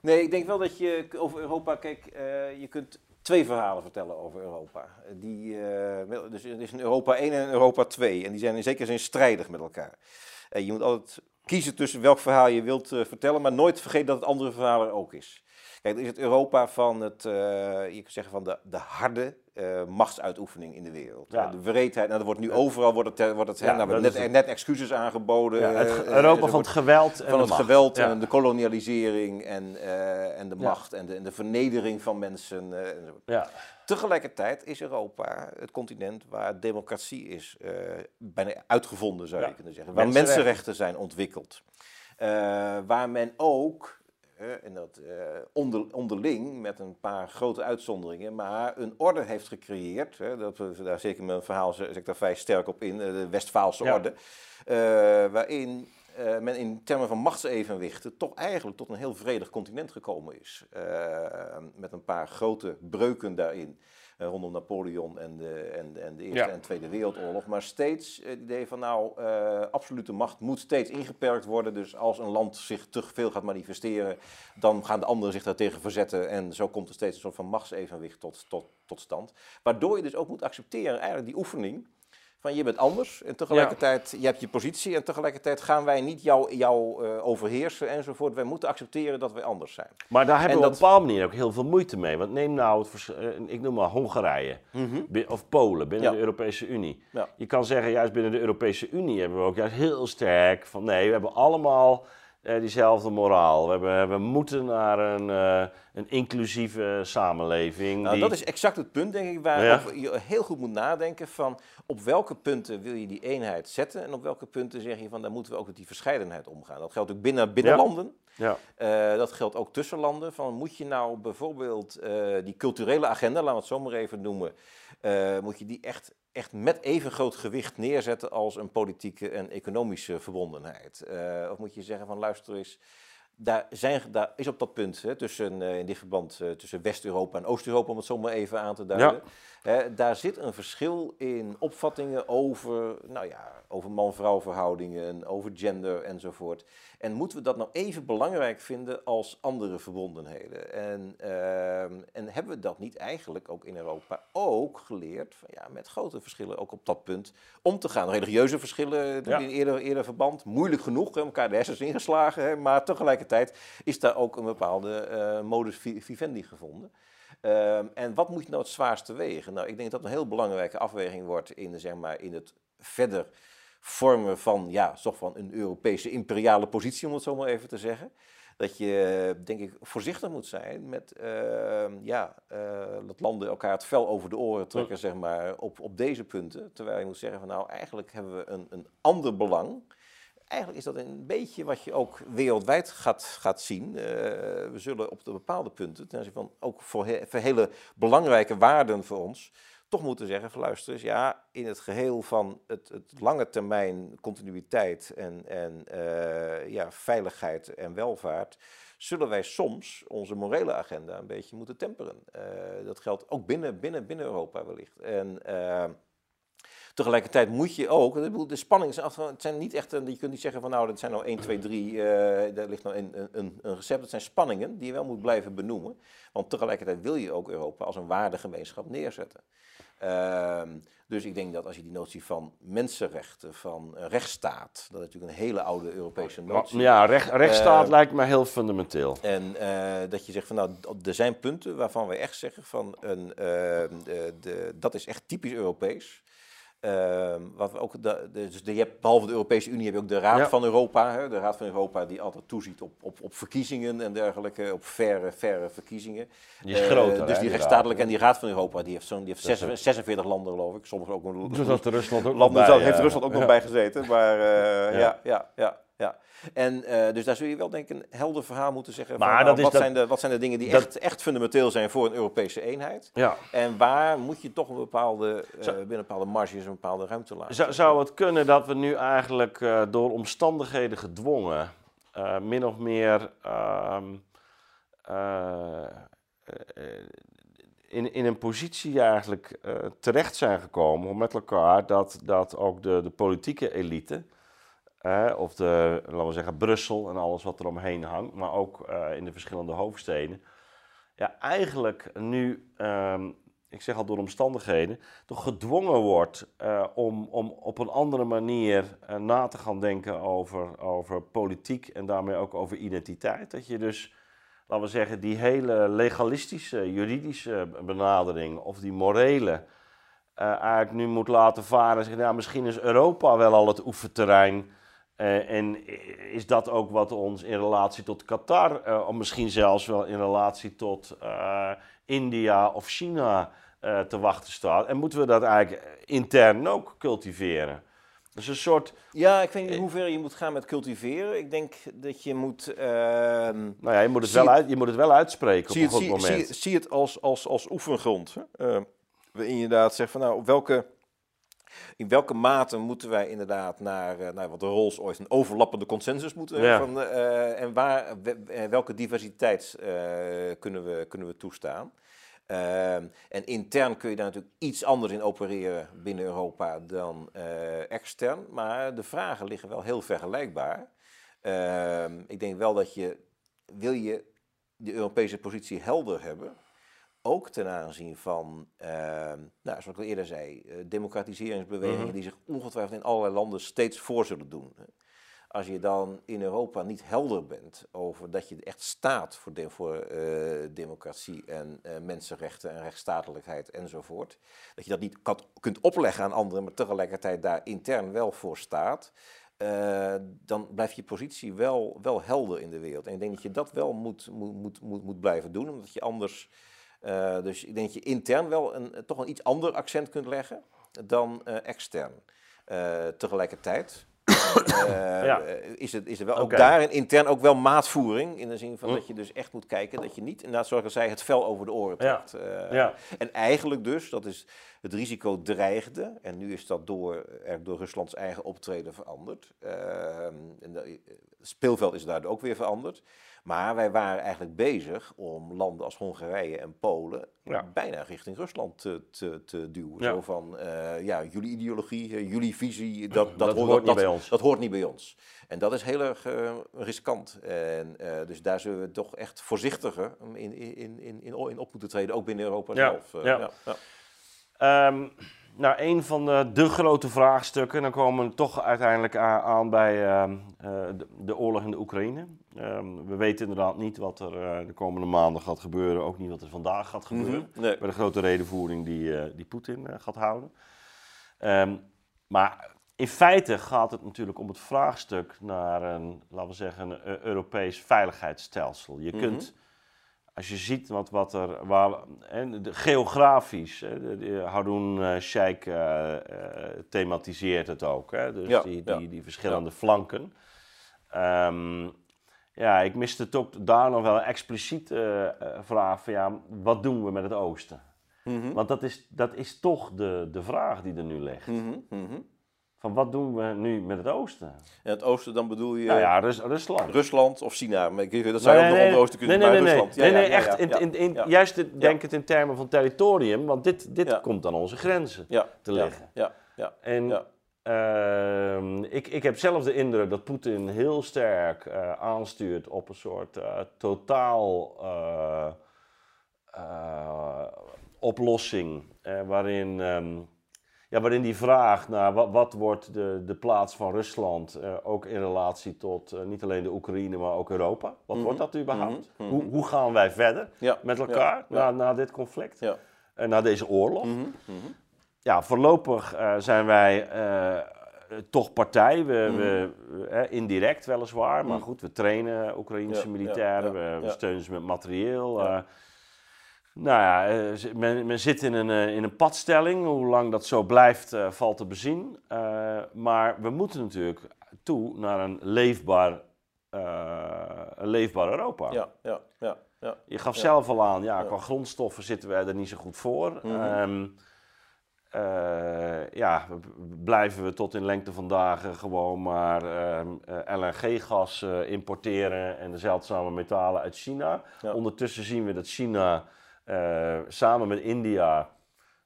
Nee, ik denk wel dat je over Europa, kijk, uh, je kunt twee verhalen vertellen over Europa. Die, uh, dus er is een Europa 1 en een Europa 2. En die zijn in zekere zin strijdig met elkaar. Uh, je moet altijd kiezen tussen welk verhaal je wilt vertellen, maar nooit vergeten dat het andere verhaal er ook is. Kijk, is het Europa van het, uh, je kunt zeggen van de, de harde uh, machtsuitoefening in de wereld. Ja. De wreedheid, nou, er wordt nu overal wordt het, wordt het ja, nou, net, net, excuses aangeboden. Ja, het Europa van het geweld en Van het geweld en de kolonialisering en, en de macht en de, en de vernedering van mensen. ja. Tegelijkertijd is Europa het continent waar democratie is bijna uitgevonden, zou je kunnen zeggen. Waar mensenrechten zijn ontwikkeld. Waar men ook, en dat, uh, onder, onderling met een paar grote uitzonderingen, maar een orde heeft gecreëerd. Hè, dat, daar zeker mijn verhaal zeg ik daar vrij sterk op in, de Westfaalse ja. orde. waarin men in termen van machtsevenwichten toch eigenlijk tot een heel vredig continent gekomen is. met een paar grote breuken daarin. Eh, rondom Napoleon en de, en, en de Eerste en Tweede Wereldoorlog. Maar steeds het idee van nou, uh, absolute macht moet steeds ingeperkt worden. Dus als een land zich te veel gaat manifesteren, dan gaan de anderen zich daartegen verzetten. En zo komt er steeds een soort van machtsevenwicht tot, tot, tot stand. Waardoor je dus ook moet accepteren, eigenlijk die oefening van je bent anders en tegelijkertijd, je hebt je positie en tegelijkertijd gaan wij niet jou, jou uh, overheersen enzovoort. Wij moeten accepteren dat wij anders zijn. Maar daar hebben we op een bepaalde manier ook heel veel moeite mee. Want neem nou, het, uh, ik noem maar Hongarije mhm. of Polen binnen de Europese Unie. Ja. Je kan zeggen, juist binnen de Europese Unie hebben we ook juist heel sterk van nee, we hebben allemaal uh, diezelfde moraal. We, hebben, we moeten naar een, uh, een inclusieve samenleving. Nou, Dat is exact het punt, denk ik, waar je heel goed moet nadenken van op welke punten wil je die eenheid zetten en op welke punten zeg je van daar moeten we ook met die verscheidenheid omgaan. Dat geldt ook binnen, binnen landen. Ja. Uh, dat geldt ook tussen landen. Van, moet je nou bijvoorbeeld die culturele agenda, laten we het zo maar even noemen, moet je die echt echt met even groot gewicht neerzetten als een politieke en economische verbondenheid? Uh, of moet je zeggen van luister eens, daar, zijn, daar is op dat punt hè, tussen, uh, in dit verband uh, tussen West-Europa en Oost-Europa, om het zo maar even aan te duiden. Daar zit een verschil in opvattingen over, nou ja, over man-vrouw verhoudingen, over gender enzovoort. En moeten we dat nou even belangrijk vinden als andere verbondenheden? En, uh, en hebben we dat niet eigenlijk ook in Europa ook geleerd, van, ja, met grote verschillen ook op dat punt om te gaan? Religieuze verschillen in eerder, eerder verband, moeilijk genoeg, hè, elkaar de hersens ingeslagen, hè, maar tegelijkertijd is daar ook een bepaalde uh, modus vivendi gevonden. Uh, en wat moet je nou het zwaarste wegen? Nou, ik denk dat dat een heel belangrijke afweging wordt in, zeg maar, in het verder vormen van, ja, toch van een Europese imperiale positie, om het zo maar even te zeggen. Dat je, denk ik, voorzichtig moet zijn met uh, ja, uh, dat landen elkaar het vel over de oren trekken, zeg maar, op, op deze punten. Terwijl je moet zeggen van, nou, eigenlijk hebben we een, een ander belang. Eigenlijk is dat een beetje wat je ook wereldwijd gaat, gaat zien. Uh, we zullen op de bepaalde punten, ten aanzien van ook voor, he, voor hele belangrijke waarden voor ons, toch moeten zeggen van luister eens, ja, in het geheel van het, het lange termijn continuïteit en, en uh, ja, veiligheid en welvaart, zullen wij soms onze morele agenda een beetje moeten temperen. Uh, dat geldt ook binnen, binnen, binnen Europa wellicht. En Tegelijkertijd moet je ook, de spanningen zijn, het zijn niet echt, je kunt niet zeggen van nou, dat zijn nou 1, 2, 3, uh, daar ligt nou een, een, een recept. Dat zijn spanningen die je wel moet blijven benoemen. Want tegelijkertijd wil je ook Europa als een waardegemeenschap neerzetten. Uh, dus ik denk dat als je die notie van mensenrechten, van rechtsstaat, dat is natuurlijk een hele oude Europese notie. Ja, recht, rechtsstaat uh, lijkt me heel fundamenteel. En uh, dat je zegt van nou, er zijn punten waarvan we echt zeggen van een, ehm, de, de, dat is echt typisch Europees. Uh, wat ook de, dus de, je hebt, behalve de Europese Unie heb je ook de Raad ja. van Europa. Hè, de Raad van Europa die altijd toeziet op, op, op verkiezingen en dergelijke, op verre, verre verkiezingen. Die is groter. Uh, dus die rechtsstatelijke en die Raad van Europa die heeft, zo'n, die heeft 46, 46 landen geloof ik. Soms ook een dus dat Rusland ook landen, bij, heeft Rusland ook nog bij gezeten. Maar uh, ja, ja, ja. ja. En uh, dus daar zul je wel denk ik een helder verhaal moeten zeggen. Maar van, nou, wat, dat, zijn de, wat zijn de dingen die dat, echt, echt fundamenteel zijn voor een Europese eenheid? Ja. En waar moet je toch een bepaalde, uh, binnen bepaalde marges, een bepaalde ruimte laten? Zou, zou het kunnen dat we nu eigenlijk uh, door omstandigheden gedwongen, min of meer ehm, in, in een positie eigenlijk terecht zijn gekomen om met elkaar dat, dat ook de, de politieke elite of de, laten we zeggen, Brussel en alles wat er omheen hangt, maar ook uh, in de verschillende hoofdsteden. Ja, eigenlijk nu, um, ik zeg al door omstandigheden, toch gedwongen wordt uh, om, om op een andere manier uh, na te gaan denken over, over politiek en daarmee ook over identiteit. Dat je dus laten we zeggen, die hele legalistische, juridische benadering of die morele eigenlijk nu moet laten varen en zeggen, nou, misschien is Europa wel al het oefenterrein. Uh, en is dat ook wat ons in relatie tot Qatar, uh, of misschien zelfs wel in relatie tot India of China te wachten staat? En moeten we dat eigenlijk intern ook cultiveren? Dus een soort. Ja, ik weet niet hoe ver je moet gaan met cultiveren. Ik denk dat je moet. Uh, nou ja, je moet het, wel, uit, je moet het wel uitspreken op een goed moment. Zie, zie, het als, als, als oefengrond. We inderdaad zeggen van nou, op welke. In welke mate moeten wij inderdaad naar, naar wat de Rolls ooit een overlappende consensus moeten ja. van, uh, en waar, welke diversiteit kunnen, we, kunnen we toestaan? En intern kun je daar natuurlijk iets anders in opereren binnen Europa dan uh, extern. Maar de vragen liggen wel heel vergelijkbaar. Ehm, ik denk wel dat je, wil je de Europese positie helder hebben, ook ten aanzien van, uh, nou, zoals ik al eerder zei, uh, democratiseringsbewegingen mhm. die zich ongetwijfeld in allerlei landen steeds voor zullen doen. Als je dan in Europa niet helder bent over dat je echt staat voor, de, voor uh, democratie en uh, mensenrechten en rechtsstatelijkheid enzovoort, dat je dat niet kan, kunt opleggen aan anderen, maar tegelijkertijd daar intern wel voor staat, uh, dan blijft je positie wel, wel helder in de wereld. En ik denk dat je dat wel moet, moet, moet, moet blijven doen, omdat je anders. Dus ik denk dat je intern wel een, toch een iets ander accent kunt leggen dan extern. tegelijkertijd uh, is, het, is er wel ook daarin intern ook wel maatvoering. In de zin van hm. dat je dus echt moet kijken dat je niet, inderdaad zoals ik zei, het vel over de oren trekt. Uh, ja. En eigenlijk dus, dat is het risico dreigde. En nu is dat door, er door Ruslands eigen optreden veranderd. Uh, en het speelveld is daardoor ook weer veranderd. Maar wij waren eigenlijk bezig om landen als Hongarije en Polen bijna richting Rusland te, te, te duwen. Zo van, uh, ja, jullie ideologie, eh, jullie visie, dat, dat, hoort, niet dat, bij ons. Dat hoort niet bij ons. En dat is heel erg uh, riskant. En, dus daar zullen we toch echt voorzichtiger in, in, in, in, in op moeten treden, ook binnen Europa zelf. ja. ja. Um, nou, een van de, de, grote vraagstukken, dan komen we toch uiteindelijk aan, bij uh, de, de, oorlog in de Oekraïne. Um, we weten inderdaad niet wat er uh, de komende maanden gaat gebeuren, ook niet wat er vandaag gaat gebeuren. Mm -hmm, nee. Bij de grote redenvoering die, uh, die Poetin gaat houden. Um, maar in feite gaat het natuurlijk om het vraagstuk naar een, laten we zeggen, een Europees veiligheidsstelsel. Je mm -hmm. kunt als je ziet wat, wat er, waar, en de, geografisch, de, de Haroun uh, Sheikh uh, uh, thematiseert het ook, hè, dus ja, die, die, die, verschillende ja. flanken. Um, ja, ik miste ook daar nog wel een expliciete vraag van ja, wat doen we met het oosten? Mm -hmm. Want dat is, dat is toch de, de vraag die er nu ligt. Mm -hmm van wat doen we nu met het oosten? En het oosten, dan bedoel je... Nou ja, Rus Rusland. Rusland of China. Maar dat zou nee, ook nog onder oosten kunnen nee, nee, nee, Rusland. Nee, nee, echt. In, in, in, juist denk het in termen van territorium, want dit, dit komt aan onze grenzen te liggen. Ja, ja, En uh, ik, ik heb zelf de indruk dat Poetin heel sterk uh, aanstuurt op een soort uh, totaal uh, oplossing, waarin... Um, ja, waarin die vraag naar wat, wat wordt de, de plaats van Rusland, uh, ook in relatie tot uh, niet alleen de Oekraïne, maar ook Europa. Wat mm -hmm. wordt dat überhaupt? Mm -hmm. hoe, hoe gaan wij verder ja. met elkaar ja. Na, na dit conflict? Ja. Uh, na deze oorlog? Mm -hmm. Ja, voorlopig zijn wij toch partij. We, we indirect weliswaar, maar goed, we trainen Oekraïnse militairen, we, we, steunen ze met materieel. Nou ja, eh, men, men zit in een, eh, in een padstelling. Hoe lang dat zo blijft, uh, valt te bezien. Uh, maar we moeten natuurlijk toe naar een leefbaar, uh, een leefbaar Europa. Ja, ja, ja. ja. Je gaf ja. zelf al aan, ja, qua grondstoffen zitten wij er niet zo goed voor. Mm -hmm. um, ja, blijven we tot in lengte van dagen gewoon maar LNG-gas importeren en de zeldzame metalen uit China. Ondertussen zien we dat China uh, samen met India,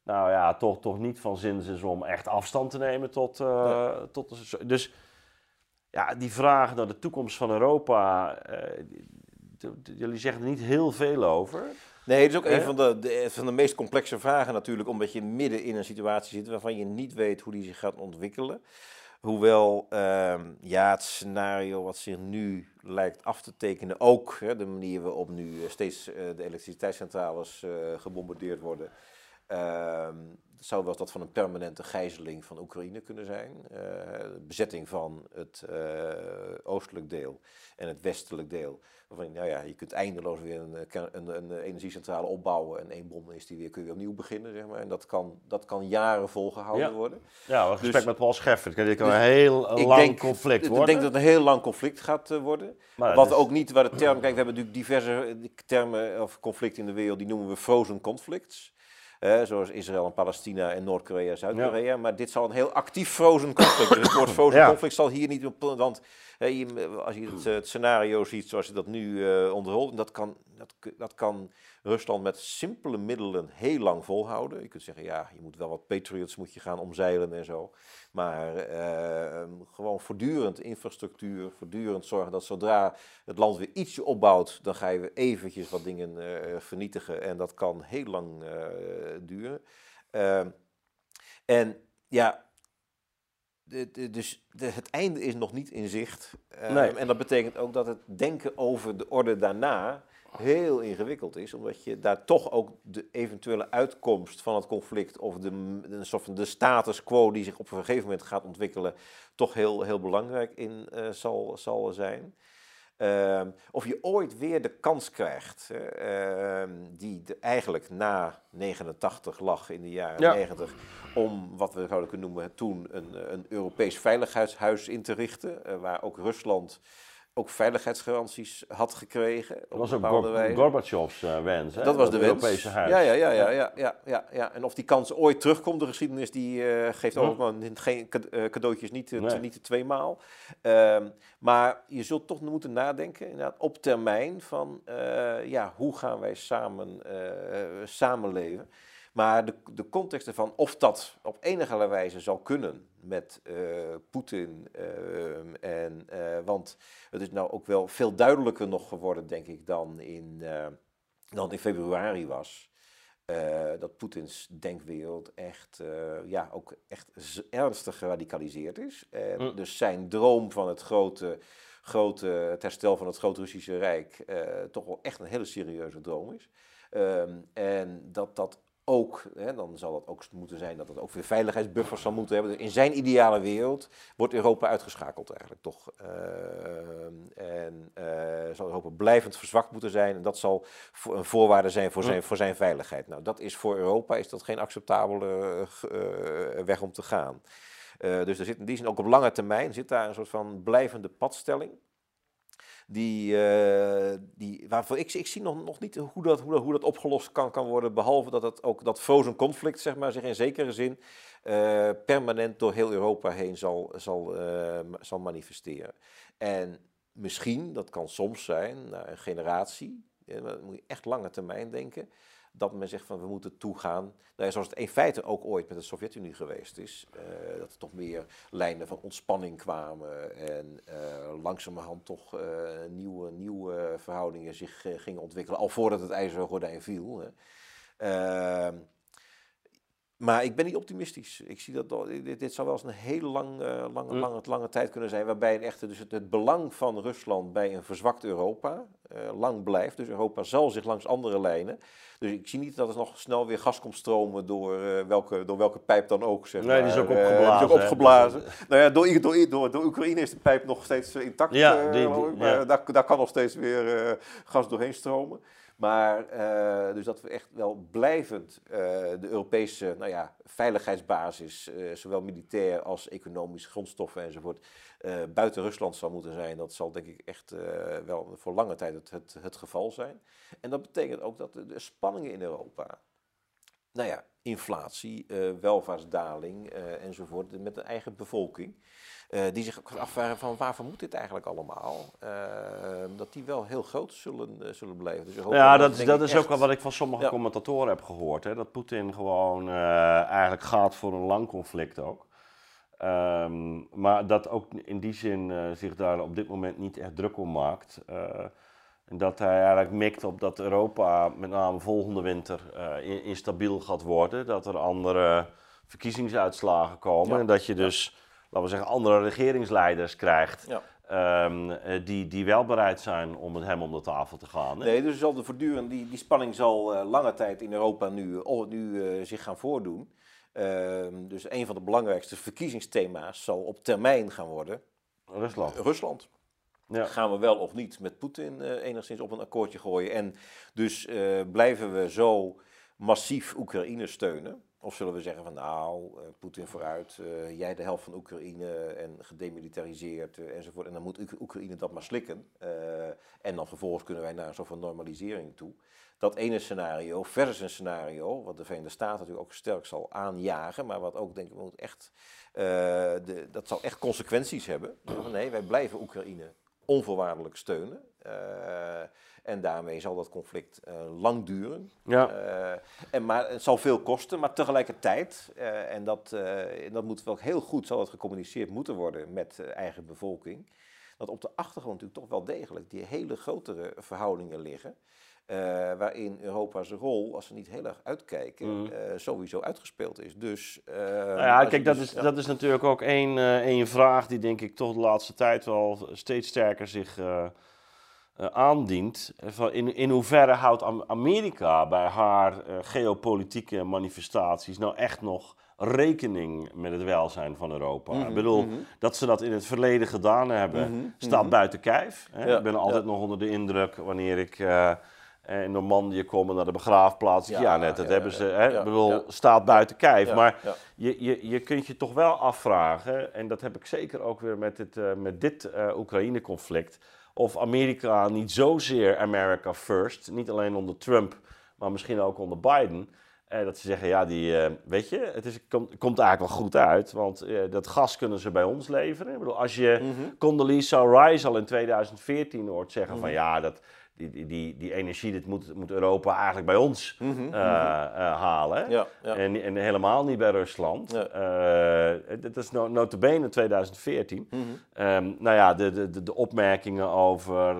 nou ja, toch, toch niet van zin is om echt afstand te nemen tot, uh, ja. tot de, Dus ja, die vraag naar de toekomst van Europa, uh, jullie zeggen er niet heel veel over. Nee, het is ook een van de, de, van de meest complexe vragen natuurlijk, omdat je midden in een situatie zit waarvan je niet weet hoe die zich gaat ontwikkelen. Hoewel ehm, ja, het scenario wat zich nu lijkt af te tekenen, ook hè, de manier waarop nu eh, steeds uh, de elektriciteitscentrales uh, gebombardeerd worden, zou wel dat van een permanente gijzeling van Oekraïne kunnen zijn. de bezetting van het oostelijk deel en het westelijk deel. Waarvan, nou ja, je kunt eindeloos weer een, een, een, energiecentrale opbouwen en één bom is die weer, kun je opnieuw beginnen. Zeg maar. En dat kan, dat kan jaren volgehouden worden. Ja, een gesprek dus, met Paul Scheffer. Dit kan dus een heel lang denk, conflict worden. Ik denk dat het een heel lang conflict gaat worden. Maar Wat ook niet, waar de term, kijk, we hebben natuurlijk diverse termen of conflicten in de wereld, die noemen we frozen conflicts. Zoals Israël en Palestina en Noord-Korea en Zuid-Korea. Maar dit zal een heel actief frozen conflict. Dus het woord frozen conflict zal hier niet op. Want als je het, het, scenario ziet zoals je dat nu uh, onderholt, dat kan, dat, dat kan Rusland met simpele middelen heel lang volhouden. Je kunt zeggen, ja, je moet wel wat Patriots moet je gaan omzeilen en zo. Maar uh, gewoon voortdurend infrastructuur, voortdurend zorgen dat zodra het land weer ietsje opbouwt, dan ga je weer eventjes wat dingen uh, vernietigen. En dat kan heel lang uh, duren. Ehm, en ja, de, de, dus de, het einde is nog niet in zicht. Nee. En dat betekent ook dat het denken over de orde daarna heel ingewikkeld is, omdat je daar toch ook de eventuele uitkomst van het conflict of de, de, de status quo die zich op een gegeven moment gaat ontwikkelen, toch heel, heel belangrijk in uh, zal, zal zijn. Uh, of je ooit weer de kans krijgt, uh, die de, eigenlijk na 89 lag in de jaren ja. 90, om wat we zouden kunnen noemen toen een, een Europees veiligheidshuis in te richten, uh, waar ook Rusland ook veiligheidsgaranties had gekregen. Dat was ook Gorbachev's uh, wens, hè? Dat was de wens. Europese huis. Ja, ja, ja, ja, ja, ja, ja, ja. En of die kans ooit terugkomt, de geschiedenis, die uh, geeft ook hm. geen cadeautjes, niet, nee. niet tweemaal. Um, maar je zult toch moeten nadenken, inderdaad, op termijn van, uh, ja, hoe gaan wij samen samenleven? Maar de, de context ervan, of dat op enige wijze zal kunnen met uh, Poetin. Uh, en, uh, want het is nou ook wel veel duidelijker nog geworden, denk ik, dan in, dan in februari was. dat Poetins denkwereld echt, ja, ook echt ernstig geradicaliseerd is. En mm. Dus zijn droom van het grote, grote het herstel van het grote Russische Rijk toch wel echt een hele serieuze droom is. Um, en dat dat ook, hè, dan zal het ook moeten zijn dat het ook weer veiligheidsbuffers zal moeten hebben. in zijn ideale wereld wordt Europa uitgeschakeld eigenlijk toch. Uh, en uh, zal Europa blijvend verzwakt moeten zijn. En dat zal een voorwaarde zijn voor zijn, voor zijn veiligheid. Nou, dat is voor Europa is dat geen acceptabele uh, weg om te gaan. dus er zit in die zin ook op lange termijn zit daar een soort van blijvende padstelling. Die, uh, die, waarvoor ik, ik zie nog, nog niet hoe dat, hoe, dat, dat opgelost kan, kan worden. Behalve dat het ook dat frozen conflict, zeg maar, zich in zekere zin uh, permanent door heel Europa heen zal, zal, uh, zal manifesteren. En misschien, dat kan soms zijn, een generatie, dan moet je echt lange termijn denken dat men zegt van we moeten toegaan, nou zoals het in feite ook ooit met de Sovjet-Unie geweest is, uh, dat er toch meer lijnen van ontspanning kwamen en uh, langzamerhand toch uh, nieuwe, nieuwe verhoudingen zich gingen ontwikkelen, al voordat het ijzeren gordijn viel. Hè. Maar ik ben niet optimistisch. Ik zie dat dit, dit zou wel eens een hele lang, uh, lange, mm. lange, lange tijd kunnen zijn. Waarbij een echte, dus het, het, belang van Rusland bij een verzwakt Europa uh, lang blijft. Dus Europa zal zich langs andere lijnen. Dus ik zie niet dat er nog snel weer gas komt stromen door, uh, welke, door welke pijp dan ook. Zeg nee, die is ook opgeblazen. die is ook opgeblazen. nou ja, door, door, door, door, Oekraïne is de pijp nog steeds intact. Ja, die, die, maar ja. daar, daar kan nog steeds weer gas doorheen stromen. Maar uh, dus dat we echt wel blijvend uh, de Europese nou ja, veiligheidsbasis, uh, zowel militair als economisch, grondstoffen enzovoort, buiten Rusland zal moeten zijn. Dat zal denk ik echt wel voor lange tijd het, het, het, geval zijn. En dat betekent ook dat de spanningen in Europa, nou ja, inflatie, welvaartsdaling enzovoort, met een eigen bevolking. Uh, die zich afvragen van waarvoor moet dit eigenlijk allemaal? Uh, dat die wel heel groot zullen, uh, zullen blijven. Dus ja, dat, dat is ook wel wat ik van sommige commentatoren heb gehoord. Hè? Dat Poetin gewoon eigenlijk gaat voor een lang conflict ook. Um, maar dat ook in die zin zich daar op dit moment niet echt druk om maakt. En dat hij eigenlijk mikt op dat Europa met name volgende winter instabiel gaat worden. Dat er andere verkiezingsuitslagen komen. En dat je dus laten we zeggen, andere regeringsleiders krijgt. Ja. Ehm, eh, die, die wel bereid zijn om met hem om de tafel te gaan. Hè? Nee, dus zal de voortdurend, die, die spanning zal eh, lange tijd in Europa nu, oh, nu eh, zich gaan voordoen. Ehm, dus een van de belangrijkste verkiezingsthema's zal op termijn gaan worden Rusland. Rusland. Gaan we wel of niet met Poetin eh, enigszins op een akkoordje gooien? En dus eh, blijven we zo massief Oekraïne steunen? Of zullen we zeggen van nou, eh, Poetin vooruit, jij de helft van Oekraïne en gedemilitariseerd enzovoort. En dan moet Oek- Oekraïne dat maar slikken. En dan vervolgens kunnen wij naar een soort van normalisering toe. Dat ene scenario versus een scenario, wat de Verenigde Staten natuurlijk ook sterk zal aanjagen, maar wat ook denk ik moet echt, de, dat zal echt consequenties hebben. Nee, wij blijven Oekraïne onvoorwaardelijk steunen. Eh, en daarmee zal dat conflict eh, lang duren. Ja. Eh, en maar het zal veel kosten, maar tegelijkertijd, en dat, en dat moet wel heel goed zal het gecommuniceerd moeten worden met de eigen bevolking, dat op de achtergrond natuurlijk toch wel degelijk die hele grotere verhoudingen liggen. Eh, waarin Europa zijn rol, als we niet heel erg uitkijken, Mhm. eh, sowieso uitgespeeld is. Dus, eh, Nou ja, kijk, dat dus- is, ja. dat is natuurlijk ook één, één vraag die denk ik toch de laatste tijd wel steeds sterker zich aandient. In, in hoeverre houdt Am- Amerika bij haar geopolitieke manifestaties nou echt nog rekening met het welzijn van Europa? Mhm, Ik bedoel, dat ze dat in het verleden gedaan hebben, staat buiten kijf. Hè? Ja, ik ben altijd ja. nog onder de indruk wanneer ik... in Normandië kom naar de begraafplaats. Ja, Ja, net, dat ja, hebben ze. Hè? ja, bedoel, staat buiten kijf. Maar je, je, je kunt je toch wel afvragen, en dat heb ik zeker ook weer met dit, eh, met dit eh, Oekraïne-conflict, of Amerika niet zozeer America first, niet alleen onder Trump, maar misschien ook onder Biden, eh, dat ze zeggen, ja, die, weet je, het is, komt, komt eigenlijk wel goed uit, want dat gas kunnen ze bij ons leveren. Ik bedoel, als je Condoleezza Rice al in 2014 hoort zeggen van, ja, dat, die, die, die, energie, dit moet, moet Europa eigenlijk bij ons eh, eh, halen. Ja, ja. En, en helemaal niet bij Rusland. Ja. Eh, dat is no, notabene 2014. Ehm, nou ja, de, de, de, opmerkingen over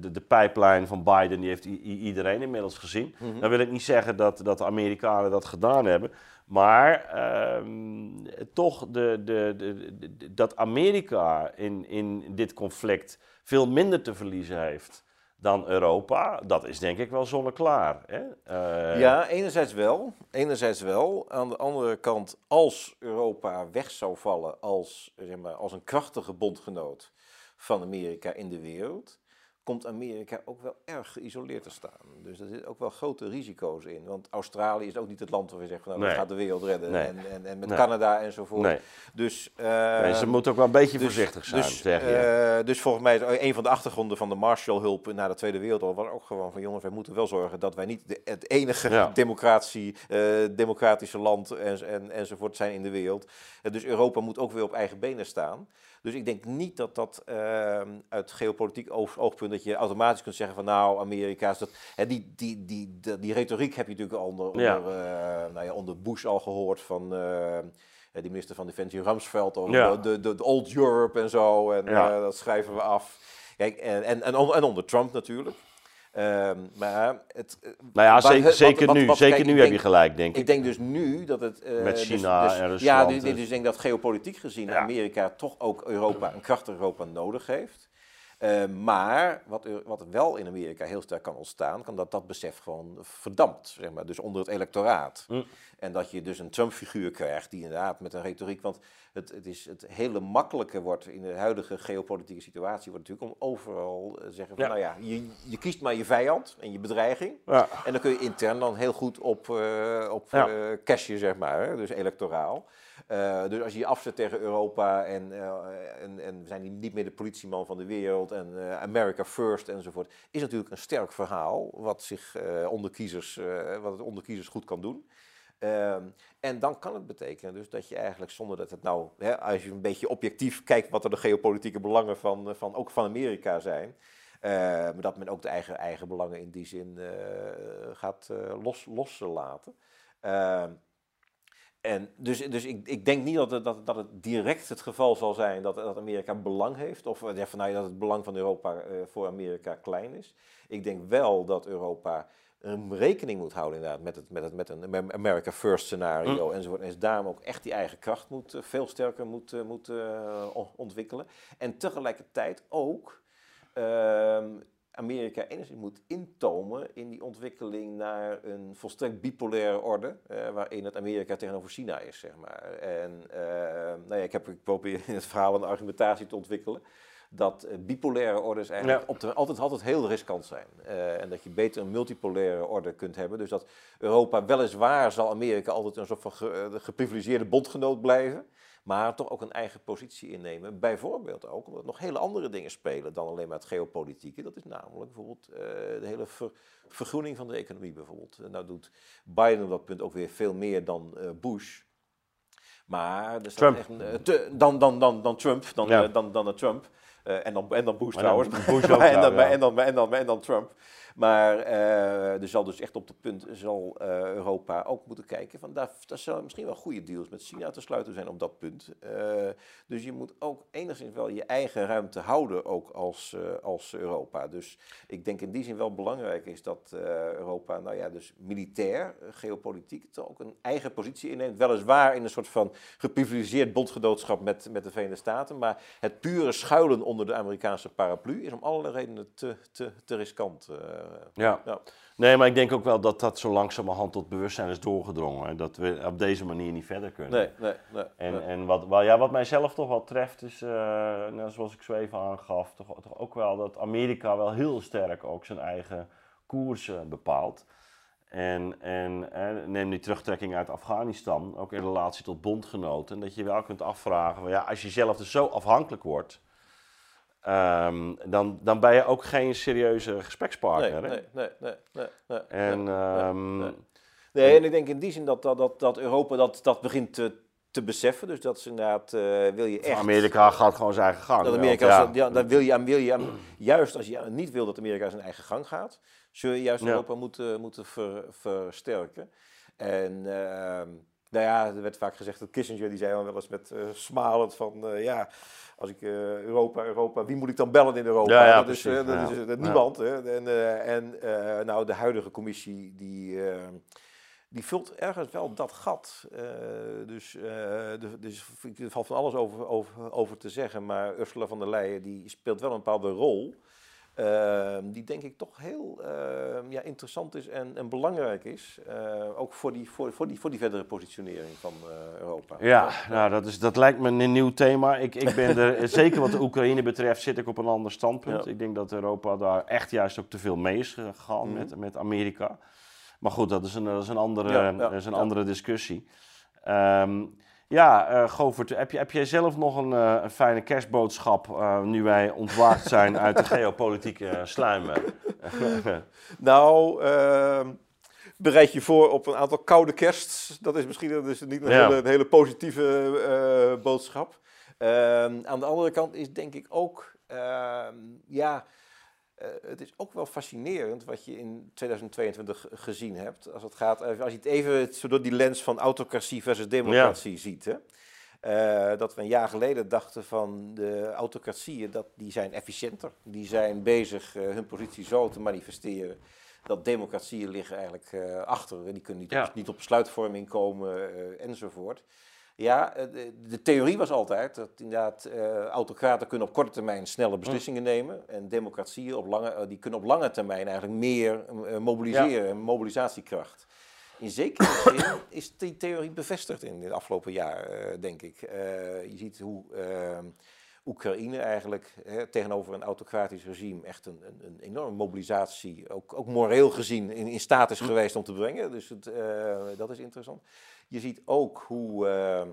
de, de, pijplijn van Biden, die heeft iedereen inmiddels gezien. Dan wil ik niet zeggen dat, dat de Amerikanen dat gedaan hebben. Maar ehm, toch de, de- de- dat Amerika in, in dit conflict veel minder te verliezen heeft dan Europa, dat is denk ik wel zonneklaar. Hè? Eh, Ja, enerzijds wel. Enerzijds wel. Aan de andere kant, als Europa weg zou vallen als, zeg maar, als een krachtige bondgenoot van Amerika in de wereld, komt Amerika ook wel erg geïsoleerd te staan. Dus er zitten ook wel grote risico's in. Want Australië is ook niet het land waar we zeggen, van, nou, dat gaat de wereld redden. Nee. En, en, en met Nee. Canada enzovoort. Dus, ze moeten ook wel een beetje dus- voorzichtig zijn, dus, zeg je. eh, dus volgens mij is een van de achtergronden van de Marshallhulp na de Tweede Wereldoorlog was ook gewoon van jongens, wij moeten wel zorgen dat wij niet de, het enige Ja. democratie, eh, democratische land en, en, enzovoort zijn in de wereld. Eh, dus Europa moet ook weer op eigen benen staan. Dus ik denk niet dat dat ehm, uit geopolitiek oog- oogpunt dat je automatisch kunt zeggen van nou Amerika is dat. Hè, die, die, die, die, die retoriek heb je natuurlijk al onder, onder, Ja. eh, nou ja, onder Bush al gehoord van. eh, eh, die minister van Defensie Ramsveld over Ja. de, de, de Old Europe en zo. En Ja. dat schrijven we af. Kijk, en, en, en, en onder Trump natuurlijk. Ehm, maar het, Nou ja, zeker, wat- zeker wat- nu, zeker kijk, nu heb je gelijk, denk ik. ik denk dus nu dat het... Met dus- China dus- en Ja, Rusland, dus, dus- dus ik denk dat geopolitiek gezien Ja. Amerika toch ook Europa, een krachtig Europa nodig heeft. Eh, maar wat, er- wat wel in Amerika heel sterk kan ontstaan, kan dat dat besef gewoon verdampt, zeg maar, dus onder het electoraat. Hm. En dat je dus een Trump-figuur krijgt die inderdaad met een retoriek, want het, het, is, het hele makkelijke wordt in de huidige geopolitieke situatie, wordt natuurlijk om overal eh, zeggen van, Ja. nou ja, je, je kiest maar je vijand en je bedreiging. Ja. En dan kun je intern dan heel goed op, eh op Ja. cashen, zeg maar, dus electoraal. Eh, dus als je je afzet tegen Europa en, eh, en, en we zijn niet meer de politieman van de wereld en eh, America first enzovoort, is natuurlijk een sterk verhaal wat, zich, onder, kiezers, wat het onder kiezers goed kan doen. Ehm, en dan kan het betekenen dus dat je eigenlijk zonder dat het nou, hè, als je een beetje objectief kijkt wat er de geopolitieke belangen van, van ook van Amerika zijn, maar dat men ook de eigen, eigen belangen in die zin gaat los, loslaten. Ehm, en dus dus ik, ik denk niet dat het, dat, dat het direct het geval zal zijn dat, dat Amerika belang heeft. Of eh, ja, van, nou dat het belang van Europa eh, voor Amerika klein is. Ik denk wel dat Europa een rekening moet houden inderdaad met, het, met, het, met een America First scenario mm. enzovoort. En daarom ook echt die eigen kracht moet, veel sterker moet, moet ontwikkelen. En tegelijkertijd ook ehm, Amerika enigszins moet intomen in die ontwikkeling naar een volstrekt bipolaire orde, uh, waarin het Amerika tegenover China is, zeg maar. En uh, nou ja, ik heb geprobeerd in het verhaal een argumentatie te ontwikkelen dat uh, bipolaire orders eigenlijk op de, altijd, altijd heel riskant zijn. en dat je beter een multipolaire orde kunt hebben. Dus dat Europa weliswaar zal Amerika altijd een soort van geprivilegeerde bondgenoot blijven maar toch ook een eigen positie innemen. Bijvoorbeeld ook omdat nog hele andere dingen spelen dan alleen maar het geopolitieke. Dat is namelijk bijvoorbeeld uh, de hele vergroening van de economie bijvoorbeeld. nou doet Biden op dat punt ook weer veel meer dan uh, Bush. Maar er staat echt, uh, te, dan, dan, dan, dan Trump, dan, ja. dan, dan, dan Trump. en, dan, en dan Bush trouwens. Bush ook, en, dan, en, dan, en, dan, en dan Trump. Maar uh, er zal dus echt op het punt zal uh, Europa ook moeten kijken van daar, daar zullen misschien wel goede deals met China te sluiten zijn op dat punt. Uh, dus je moet ook enigszins wel je eigen ruimte houden ook als, als Europa. Dus ik denk in die zin wel belangrijk is dat Europa, nou ja, dus militair, geopolitiek, toch ook een eigen positie inneemt. Weliswaar in een soort van geprivilegeerd bondgenootschap met, met de Verenigde Staten, maar het pure schuilen onder de Amerikaanse paraplu is om allerlei redenen te, te, te riskant. Ja. ja. Nee, maar ik denk ook wel dat dat zo langzamerhand tot bewustzijn is doorgedrongen. Dat we op deze manier niet verder kunnen. Nee, nee, nee. En, en wat, wat, ja, wat mijzelf toch wel treft is, uh, nou, zoals ik zo even aangaf, toch, toch ook wel dat Amerika wel heel sterk ook zijn eigen koers bepaalt. En, en neem die terugtrekking uit Afghanistan, ook in relatie tot bondgenoten, dat je wel kunt afvragen, ja, als je zelf dus zo afhankelijk wordt Ehm, dan, dan ben je ook geen serieuze gesprekspartner. Nee, nee, nee, nee, nee, En, ehm, nee, en ik denk in die zin dat, dat, dat, Europa dat, dat begint te, te beseffen. Dus dat is inderdaad, uh, wil je echt... Amerika gaat gewoon zijn eigen gang. Dat Amerika, ja. wil je, wil je juist als je niet wil dat Amerika zijn eigen gang gaat, zul je juist Europa moeten, moeten ver, versterken. En... Uh, nou ja, er werd vaak gezegd dat Kissinger, die zei dan wel eens met uh, smalend van, uh, ja, als ik uh, Europa, Europa, wie moet ik dan bellen in Europa? Ja, ja, dat, is, dat ja. is niemand. Hè? En, en nou, de huidige commissie, die, die vult ergens wel dat gat. dus, de, dus er valt van alles over, over, over te zeggen, maar Ursula von der Leyen, die speelt wel een bepaalde rol. Ehm, die denk ik toch heel ehm, ja, interessant is en, en belangrijk is. Uh, ook voor die, voor, voor, die, voor die verdere positionering van uh, Europa. Ja, nou, dat, is, dat lijkt me een nieuw thema. Ik, ik ben er, zeker wat de Oekraïne betreft, zit ik op een ander standpunt. Ja. Ik denk dat Europa daar echt juist ook te veel mee is gegaan mm met, met Amerika. Maar goed, dat is een, dat is een, andere, ja, dat is een andere discussie. Um, ja, uh, Govert, heb, je, heb jij zelf nog een, uh, een fijne kerstboodschap uh, nu wij ontwaakt zijn uit de geopolitieke sluimen? nou, ehm, bereid je voor op een aantal koude kerst. Dat is misschien dus niet een, hele, een hele, positieve boodschap. Ehm, aan de andere kant is denk ik ook, ehm, ja uh, het is ook wel fascinerend wat je in 2022 gezien hebt. Als, het gaat, als je het even zo door die lens van autocratie versus democratie ziet. Hè? Uh, dat we een jaar geleden dachten van de autocratieën, dat die zijn efficiënter. Die zijn bezig uh, hun positie zo te manifesteren. Dat democratieën liggen eigenlijk achter. Die kunnen niet, ja. op, niet op besluitvorming komen enzovoort. Ja, eh, de, theorie was altijd dat inderdaad uh, autocraten kunnen op korte termijn snelle beslissingen mm. nemen. En democratieën op lange, uh, die kunnen op lange termijn eigenlijk meer uh, mobiliseren, ja. mobilisatiekracht. In zekere zin is die theorie bevestigd in het afgelopen jaar, denk ik. je ziet hoe Oekraïne eigenlijk hè, tegenover een autocratisch regime echt een, een, een enorme mobilisatie, ook, ook moreel gezien, in, in staat is mm. geweest om te brengen. Dus het, dat is interessant. Je ziet ook hoe, uh,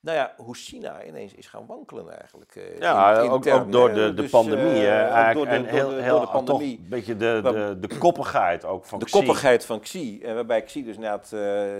nou ja, hoe China ineens is gaan wankelen eigenlijk. Uh, ja, in, ook, ook, door de, de dus, pandemie. Uh, door de, en heel, heel, de pandemie. Een beetje de, de, de koppigheid ook van De koppigheid van Xi. En waarbij Xi dus inderdaad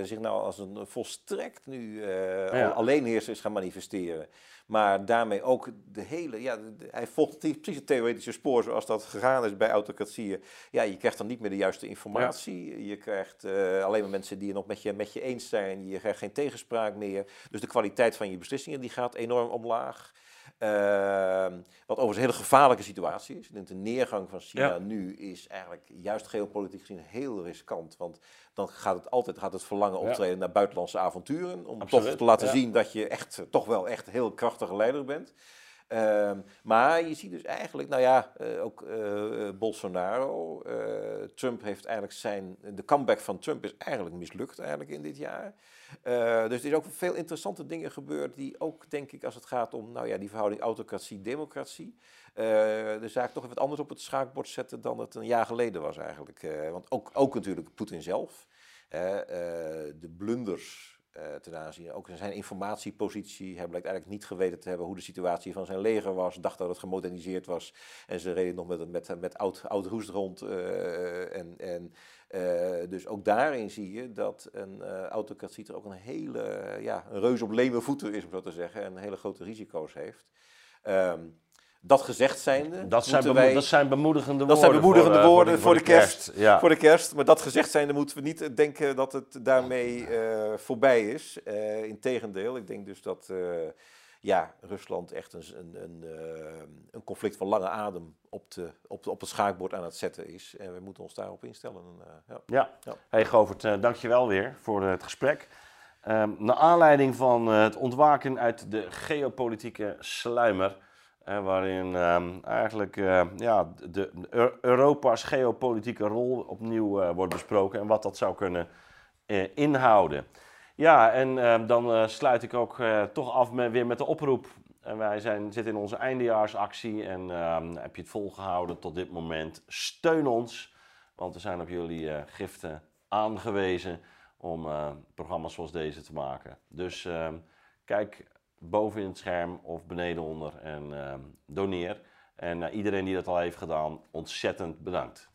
zich nou als een volstrekt nu ja. alleenheerser is gaan manifesteren. Maar daarmee ook de hele. Ja, hij volgt precies het theoretische spoor zoals dat gegaan is bij autocratieën. Ja, je krijgt dan niet meer de juiste informatie. Je krijgt uh, alleen maar mensen die het nog met je, met je eens zijn. Je krijgt geen tegenspraak meer. Dus de kwaliteit kwaliteit van je beslissingen die gaat enorm omlaag. Ehm, wat overigens een hele gevaarlijke situatie is. Ik denk de neergang van China Ja. nu is eigenlijk juist geopolitiek gezien heel riskant. Want dan gaat het altijd gaat het verlangen Ja. optreden naar buitenlandse avonturen. Om Absoluut, toch te laten ja. zien dat je echt, toch wel echt heel krachtige leider bent. Ehm, maar je ziet dus eigenlijk, nou ja, eh, ook eh, Bolsonaro. eh, Trump heeft eigenlijk zijn. De comeback van Trump is eigenlijk mislukt eigenlijk in dit jaar. Dus er is ook veel interessante dingen gebeurd die ook, denk ik, als het gaat om nou ja, die verhouding autocratie-democratie, de zaak toch even wat anders op het schaakbord zetten dan het een jaar geleden was eigenlijk. Want ook, ook natuurlijk Poetin zelf. de blunders eh, ten aanzien, ook zijn informatiepositie. Hij blijkt eigenlijk niet geweten te hebben hoe de situatie van zijn leger was. Dacht dat het gemoderniseerd was. En ze reden nog met, met, met oud, oud roest rond. eh, en, en, eh, dus ook daarin zie je dat een autocratie er ook een hele, ja, een reus op leme voeten is, om zo te zeggen. En hele grote risico's heeft. Ehm, dat gezegd zijnde, Dat zijn, wij... dat zijn bemoedigende Dat woorden. zijn bemoedigende voor, eh, woorden voor de kerst. Ja. Voor de kerst. Maar dat gezegd zijnde moeten we niet denken dat het daarmee eh, voorbij is. Eh Integendeel, ik denk dus dat eh, ja, Rusland echt een, een, een, eh, een conflict van lange adem op, de, op, de, op het schaakbord aan het zetten is. En we moeten ons daarop instellen. En, eh, ja. Ja. Ja. Hey Govert, eh, dankjewel weer voor eh, het gesprek. Ehm naar aanleiding van eh, het ontwaken uit de geopolitieke sluimer, waarin ehm, eigenlijk eh, ja, de, de Eu- Europa's geopolitieke rol opnieuw eh, wordt besproken en wat dat zou kunnen eh, inhouden. Ja, en ehm, dan sluit ik ook toch af met, weer met de oproep. En wij zijn, zitten in onze eindejaarsactie en ehm, heb je het volgehouden tot dit moment? Steun ons, want we zijn op jullie giften aangewezen om programma's zoals deze te maken. Dus kijk boven in het scherm of beneden onder en ehm, doneer. En eh, iedereen die dat al heeft gedaan, ontzettend bedankt.